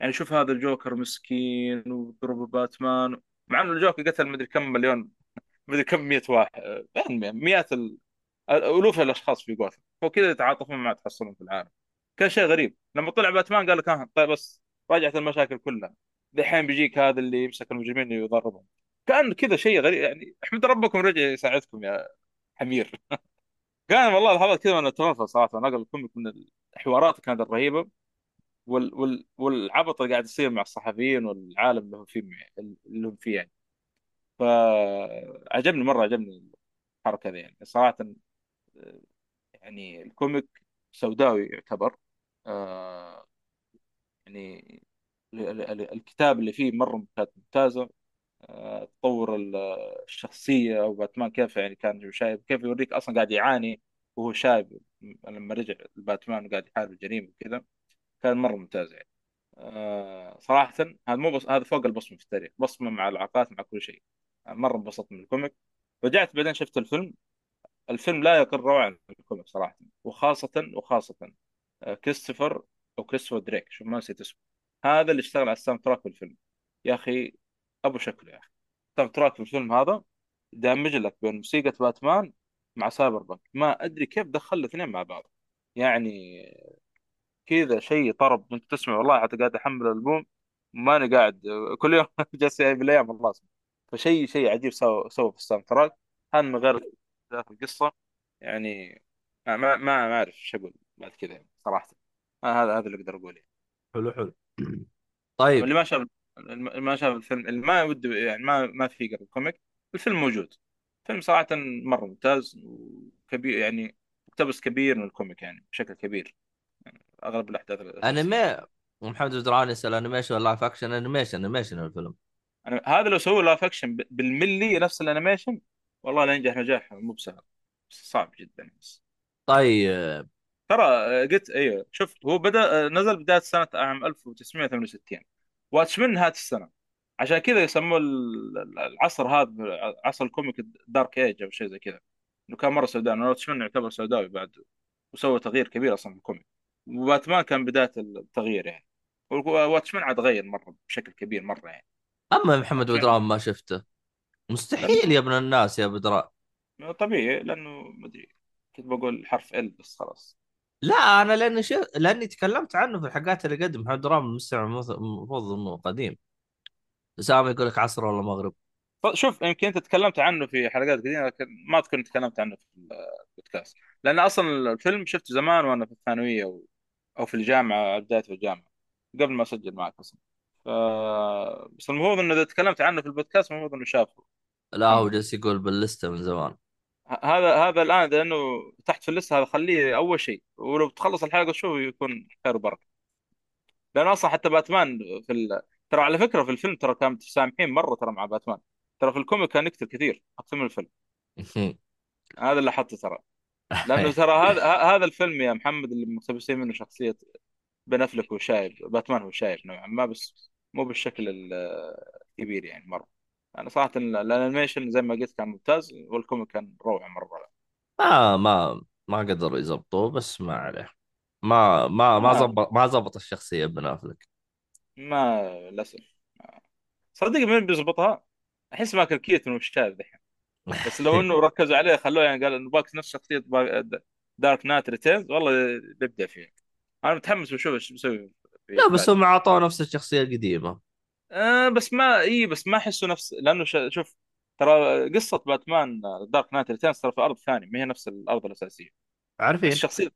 يعني شوف هذا الجوكر مسكين وضرب باتمان مع إنه الجوكر قتل مدري كم مليون مدري كم مئة واحد يعني مئات ال... ألوف الأشخاص في جوثم. وكذا يتعاطفون مع تحصلهم في العالم. كان شيء غريب. لما طلع باتمان قال لك ها طيب بس راجعت المشاكل كلها. دحين بيجيك هذا اللي يمسك المجرمين ويضربهم. كان كذا شيء غريب. يعني احمد ربكم رجع يساعدكم يا حمير. كان والله لحظات كذا أنا اتنرفز صراحة. نقل ال comic من الحوارات كانت الرهيبه وال... وال... والعبط اللي قاعد يصير مع الصحفيين والعالم اللي هم فيه اللي هم فيه يعني. فعجبني مرة عجبني الحركة ذي يعني. صراحة يعني الكوميك سوداوي يعتبر. آه يعني ال- ال- ال- الكتاب اللي فيه مرة كانت ممتازة. آه تطور ال- الشخصية أو باتمان كيف يعني كان شايب كيف يوريك أصلا قاعد يعاني وهو شايب لما رجع الباتمان وقاعد يحارب الجريمة وكذا. كان مرة ممتاز يعني. آه صراحة هذا مو بس هذا فوق البصمة في التاريخ. بصمة مع العلاقات مع كل شيء. مرة انبسطت من ال comic. رجعت بعدين شفت الفيلم. الفيلم لا يقل روعة عن ال comic صراحة. وخاصة وخاصة آه، كريستوفر أو كريستوفر دريك. شوف ما نسيت اسمه. هذا اللي اشتغل على ال soundtrack في الفيلم. يا أخي أبو شكله يا أخي. ال soundtrack في الفيلم هذا دامج لك بين موسيقى باتمان مع cyberpunk ما أدري كيف دخل الاثنين مع بعض. يعني كذا شيء طرب. انت تسمع والله حتى قاعد أحمل الألبوم ماني قاعد كل يوم جالس بالايام الله اسمع فشيء شيء عجيب سوى سوى في ال soundtrack. هذا من غير ذات القصة. يعني ما ما ما أعرف إيش أقول بعد كذا يعني صراحة. آه هذا هذا اللي أقدر أقوله. حلو حلو. طيب. واللي ما شاف اللي ما شاف الفيلم اللي ما وده يعني ما ما في قرا ال comic الفيلم موجود. فيلم صراحة مرة ممتاز وكبير يعني مقتبس كبير من ال comic يعني بشكل كبير. أغلب الأحداث انمي محمد بدران يسأل animation ولا live action animation animation الفيلم. أنا هذا لو سووا live action بالملي نفس ال animation والله لا ينجح نجاح مو بسهل. بس صعب جدا. بس طيب. ترى آه، قلت أيوه شوف هو بدأ آه، نزل بداية سنه عام 1968 Watchmen نهاية السنة. عشان كذا يسموه ال- العصر هذا عصر ال comic Dark Age أو شيء زي كذا. إنه كان مرة سوداوي. لأن Watchmen يعتبر سوداوي بعد وسوى تغيير كبير أصلا في ال comic. وباتمان كان بداية التغيير يعني. Watchmen عاد غير مرة بشكل كبير مرة يعني. أما محمد بدران ما شفته. مستحيل يا ابن الناس يا بدران طبيعي لأنه مدري كنت بقول حرف ال بس خلاص. لا أنا لأني شف... لأني تكلمت عنه في الحلقات اللي قدم. محمد درام المستمع المفروض إنه قديم. اسامه يقول لك عصر ولا مغرب؟ شوف يمكن أنت تكلمت عنه في حلقات قديمة لكن ما إني تكلمت عنه في البودكاست. لأن أصلا الفيلم شفته زمان وأنا في الثانوية أو, أو في الجامعة بدايه في الجامعة قبل ما أسجل معك أصلا. ف... بس المفروض انه إذا تكلمت عنه في البودكاست المفروض إنه شافه. لا هو جالس يقول باللستة من زمان. هذا هذا الآن لأنه تحت في اللستة هذا خليه أول شيء. ولو بتخلص الحلقة شوف يكون خير وبركة. لأن أصلا حتى باتمان في ال... ترى على فكرة في الفيلم ترى كانوا متسامحين مرة ترى مع باتمان. ترى في الكوميك كان يقتل كثير أكثر من الفيلم هذا اللي حطه ترى. لأنه ترى هذا هذا الفيلم يا محمد اللي مقتبسين منه شخصية بن أفلك هو شايب باتمان هو شايب نوعا ما بس مو بالشكل ال- الكبير يعني مرة. أنا صراحة ال- ال animation زي ما قلت كان ممتاز وال comic كان روعة مرة. ما ما ما قدروا يزبطوه بس ما عليه. ما ما ما آه. زبط ما زبط الشخصية بن أفلك. ما للأسف. صدق مين بيزبطها؟ أحس مايكل كيتون والشاذ دحين بس لو إنه ركزوا عليه خلوه يعني قال إنه باكس نفس شخصية Dark Knight Returns والله بيبدع فيه أنا متحمس بشوف إيش بيسوي لا بس. هم اعطوه نفس الشخصية القديمة آه بس ما إي بس ما احسه نفس لأنه. شوف ترى قصة باتمان Dark Knight Returns ترى في أرض ثانية ما هي نفس الأرض الأساسية عارفين الشخصية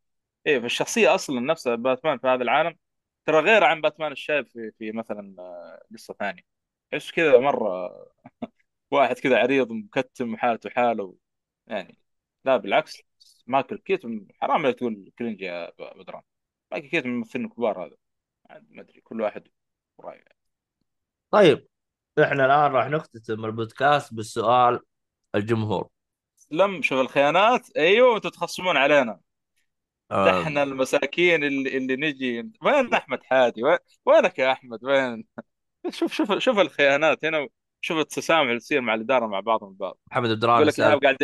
إيه فالشخصيه أصلا نفسها باتمان في هذا العالم ترى غير عن باتمان الشايب في في مثلا آه، قصة ثانية إيش كذا مرة واحد كذا عريض مكتم وحالته حاله يعني لا بالعكس مايكل كيتون حرام لا تقول cringe يا بدران. مايكل كيتون من الممثلين الكبار هذا. عاد ما أدري كل واحد رايه طيب إحنا الآن راح نختتم البودكاست بالسؤال الجمهور. لم شوف الخيانات؟ أيوه أنتم تخصمون علينا. آه، إحنا المساكين اللي, اللي نجي. وين أحمد حادي؟ وين وينك يا أحمد؟ وين؟ شوف شوف شوف الخيانات هنا. شوف التسامح اللي تصير مع الإدارة مع بعضهم البعض محمد عبد يقول لك إيهاب قاعد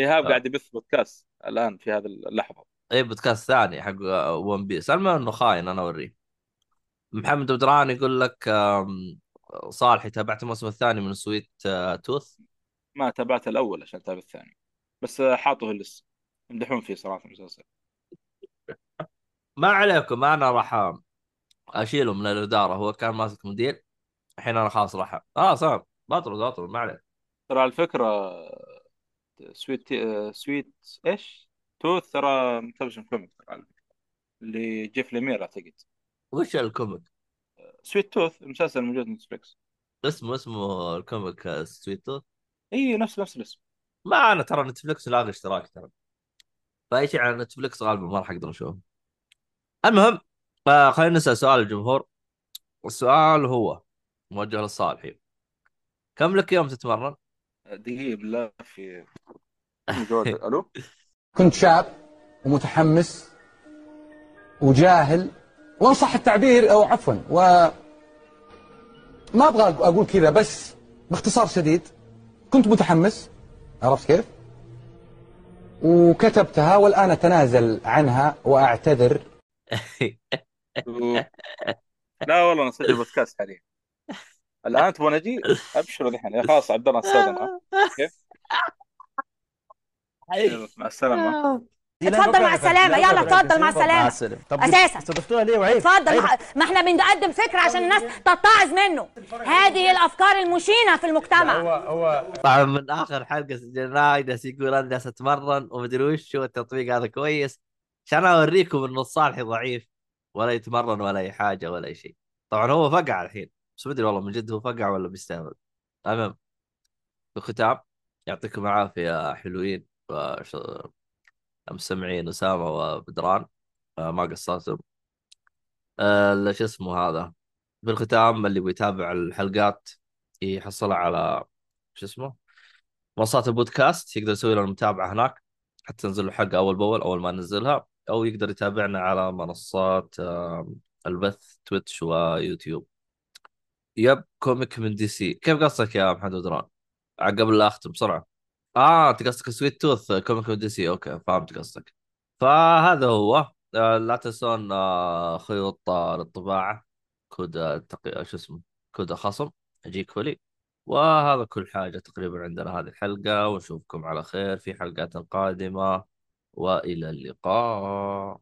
إيهاب آه. قاعد يبث بودكاست الآن في هذه اللحظة. اي بودكاست ثاني حق One Piece المهم إنه خاين أنا أوريه. محمد عبد الرحمن يقول لك صالحي تابعت الموسم الثاني من Sweet آه، Tooth ما تابعت الأول عشان أتابع الثاني بس حاطه ال list يمدحون فيه صراحة المسلسل. ما عليكم أنا راح أشيله من الإدارة هو كان ماسك مدير الحين أنا خلاص راح آه صار بطرد بطرد ما عليه ترى على الفكرة Sweet Sweet إيش؟ Tooth ترى مترجم comic ترى على فكرة. اللي جيف ليمير أعتقد. وش ال comic؟ Sweet Tooth المسلسل الموجود في نتفلكس اسمه اسمه ال comic Sweet Tooth إي نفس نفس الاسم. ما أنا ترى نتفلكس لاغي اشتراك ترى. فأي شيء على نتفلكس غالبا ما راح أقدر أشوفه. المهم آه خلينا نسأل سؤال الجمهور. السؤال هو موجه للصالحي كم لك يوم تتمرن؟ دقيقة بالله في ألو كنت شاب ومتحمس وجاهل وإن صح التعبير أو عفوا و ما أبغى أقول كذا بس باختصار شديد كنت متحمس عرفت كيف؟ وكتبتها والآن أتنازل عنها وأعتذر لا والله نسجل بودكاست حاليا الآن تبغى نجي؟ ابشروا يا خلاص عبد الله ها؟ يلا، مع السلامة. اتفضل مع السلامة. يلا اتفضل مع السلامة. أساسا. استضفتوها ليه وعيب اتفضل عيب. ما- إحنا بنقدم فكرة عشان الناس تتعظ منه. هذه الأفكار المشينة في المجتمع. هو هو طبعا من آخر حلقة سجلناها. جالس يقول أنا جالس اتمرن ومدري وش والتطبيق هذا كويس. عشان أوريكم إنه الصالحي ضعيف. ولا يتمرن ولا أي حاجة ولا أي شيء. طبعا هو فقع الحين. بس ما أدري والله من جد هو فقع ولا بيستهبل المهم بالختام يعطيكم العافية حلوين المستمعين أسامة وبدران ما قصرتم. آه، شو اسمه هذا؟ بالختام اللي بيتابع الحلقات يحصلها على شو اسمه؟ منصات البودكاست يقدر يسوي لنا متابعة هناك حتى تنزل له حلقه أول بأول أول ما ننزلها أو يقدر يتابعنا على منصات البث تويتش ويوتيوب. yep comic من DC. كيف قصدك يا محمد بدران؟ قبل لا أختم بسرعة. آه أنت قصدك Sweet Tooth comic من DC. أوكي فهمت قصدك. فهذا هو. آه، لا تنسون آه، خيوط آه، للطباعة. كود آه، تقي... شو اسمه كود خصم. أجيك فولي وهذا كل حاجة تقريبا عندنا هذه الحلقة. ونشوفكم على خير في حلقات قادمة. وإلى اللقاء.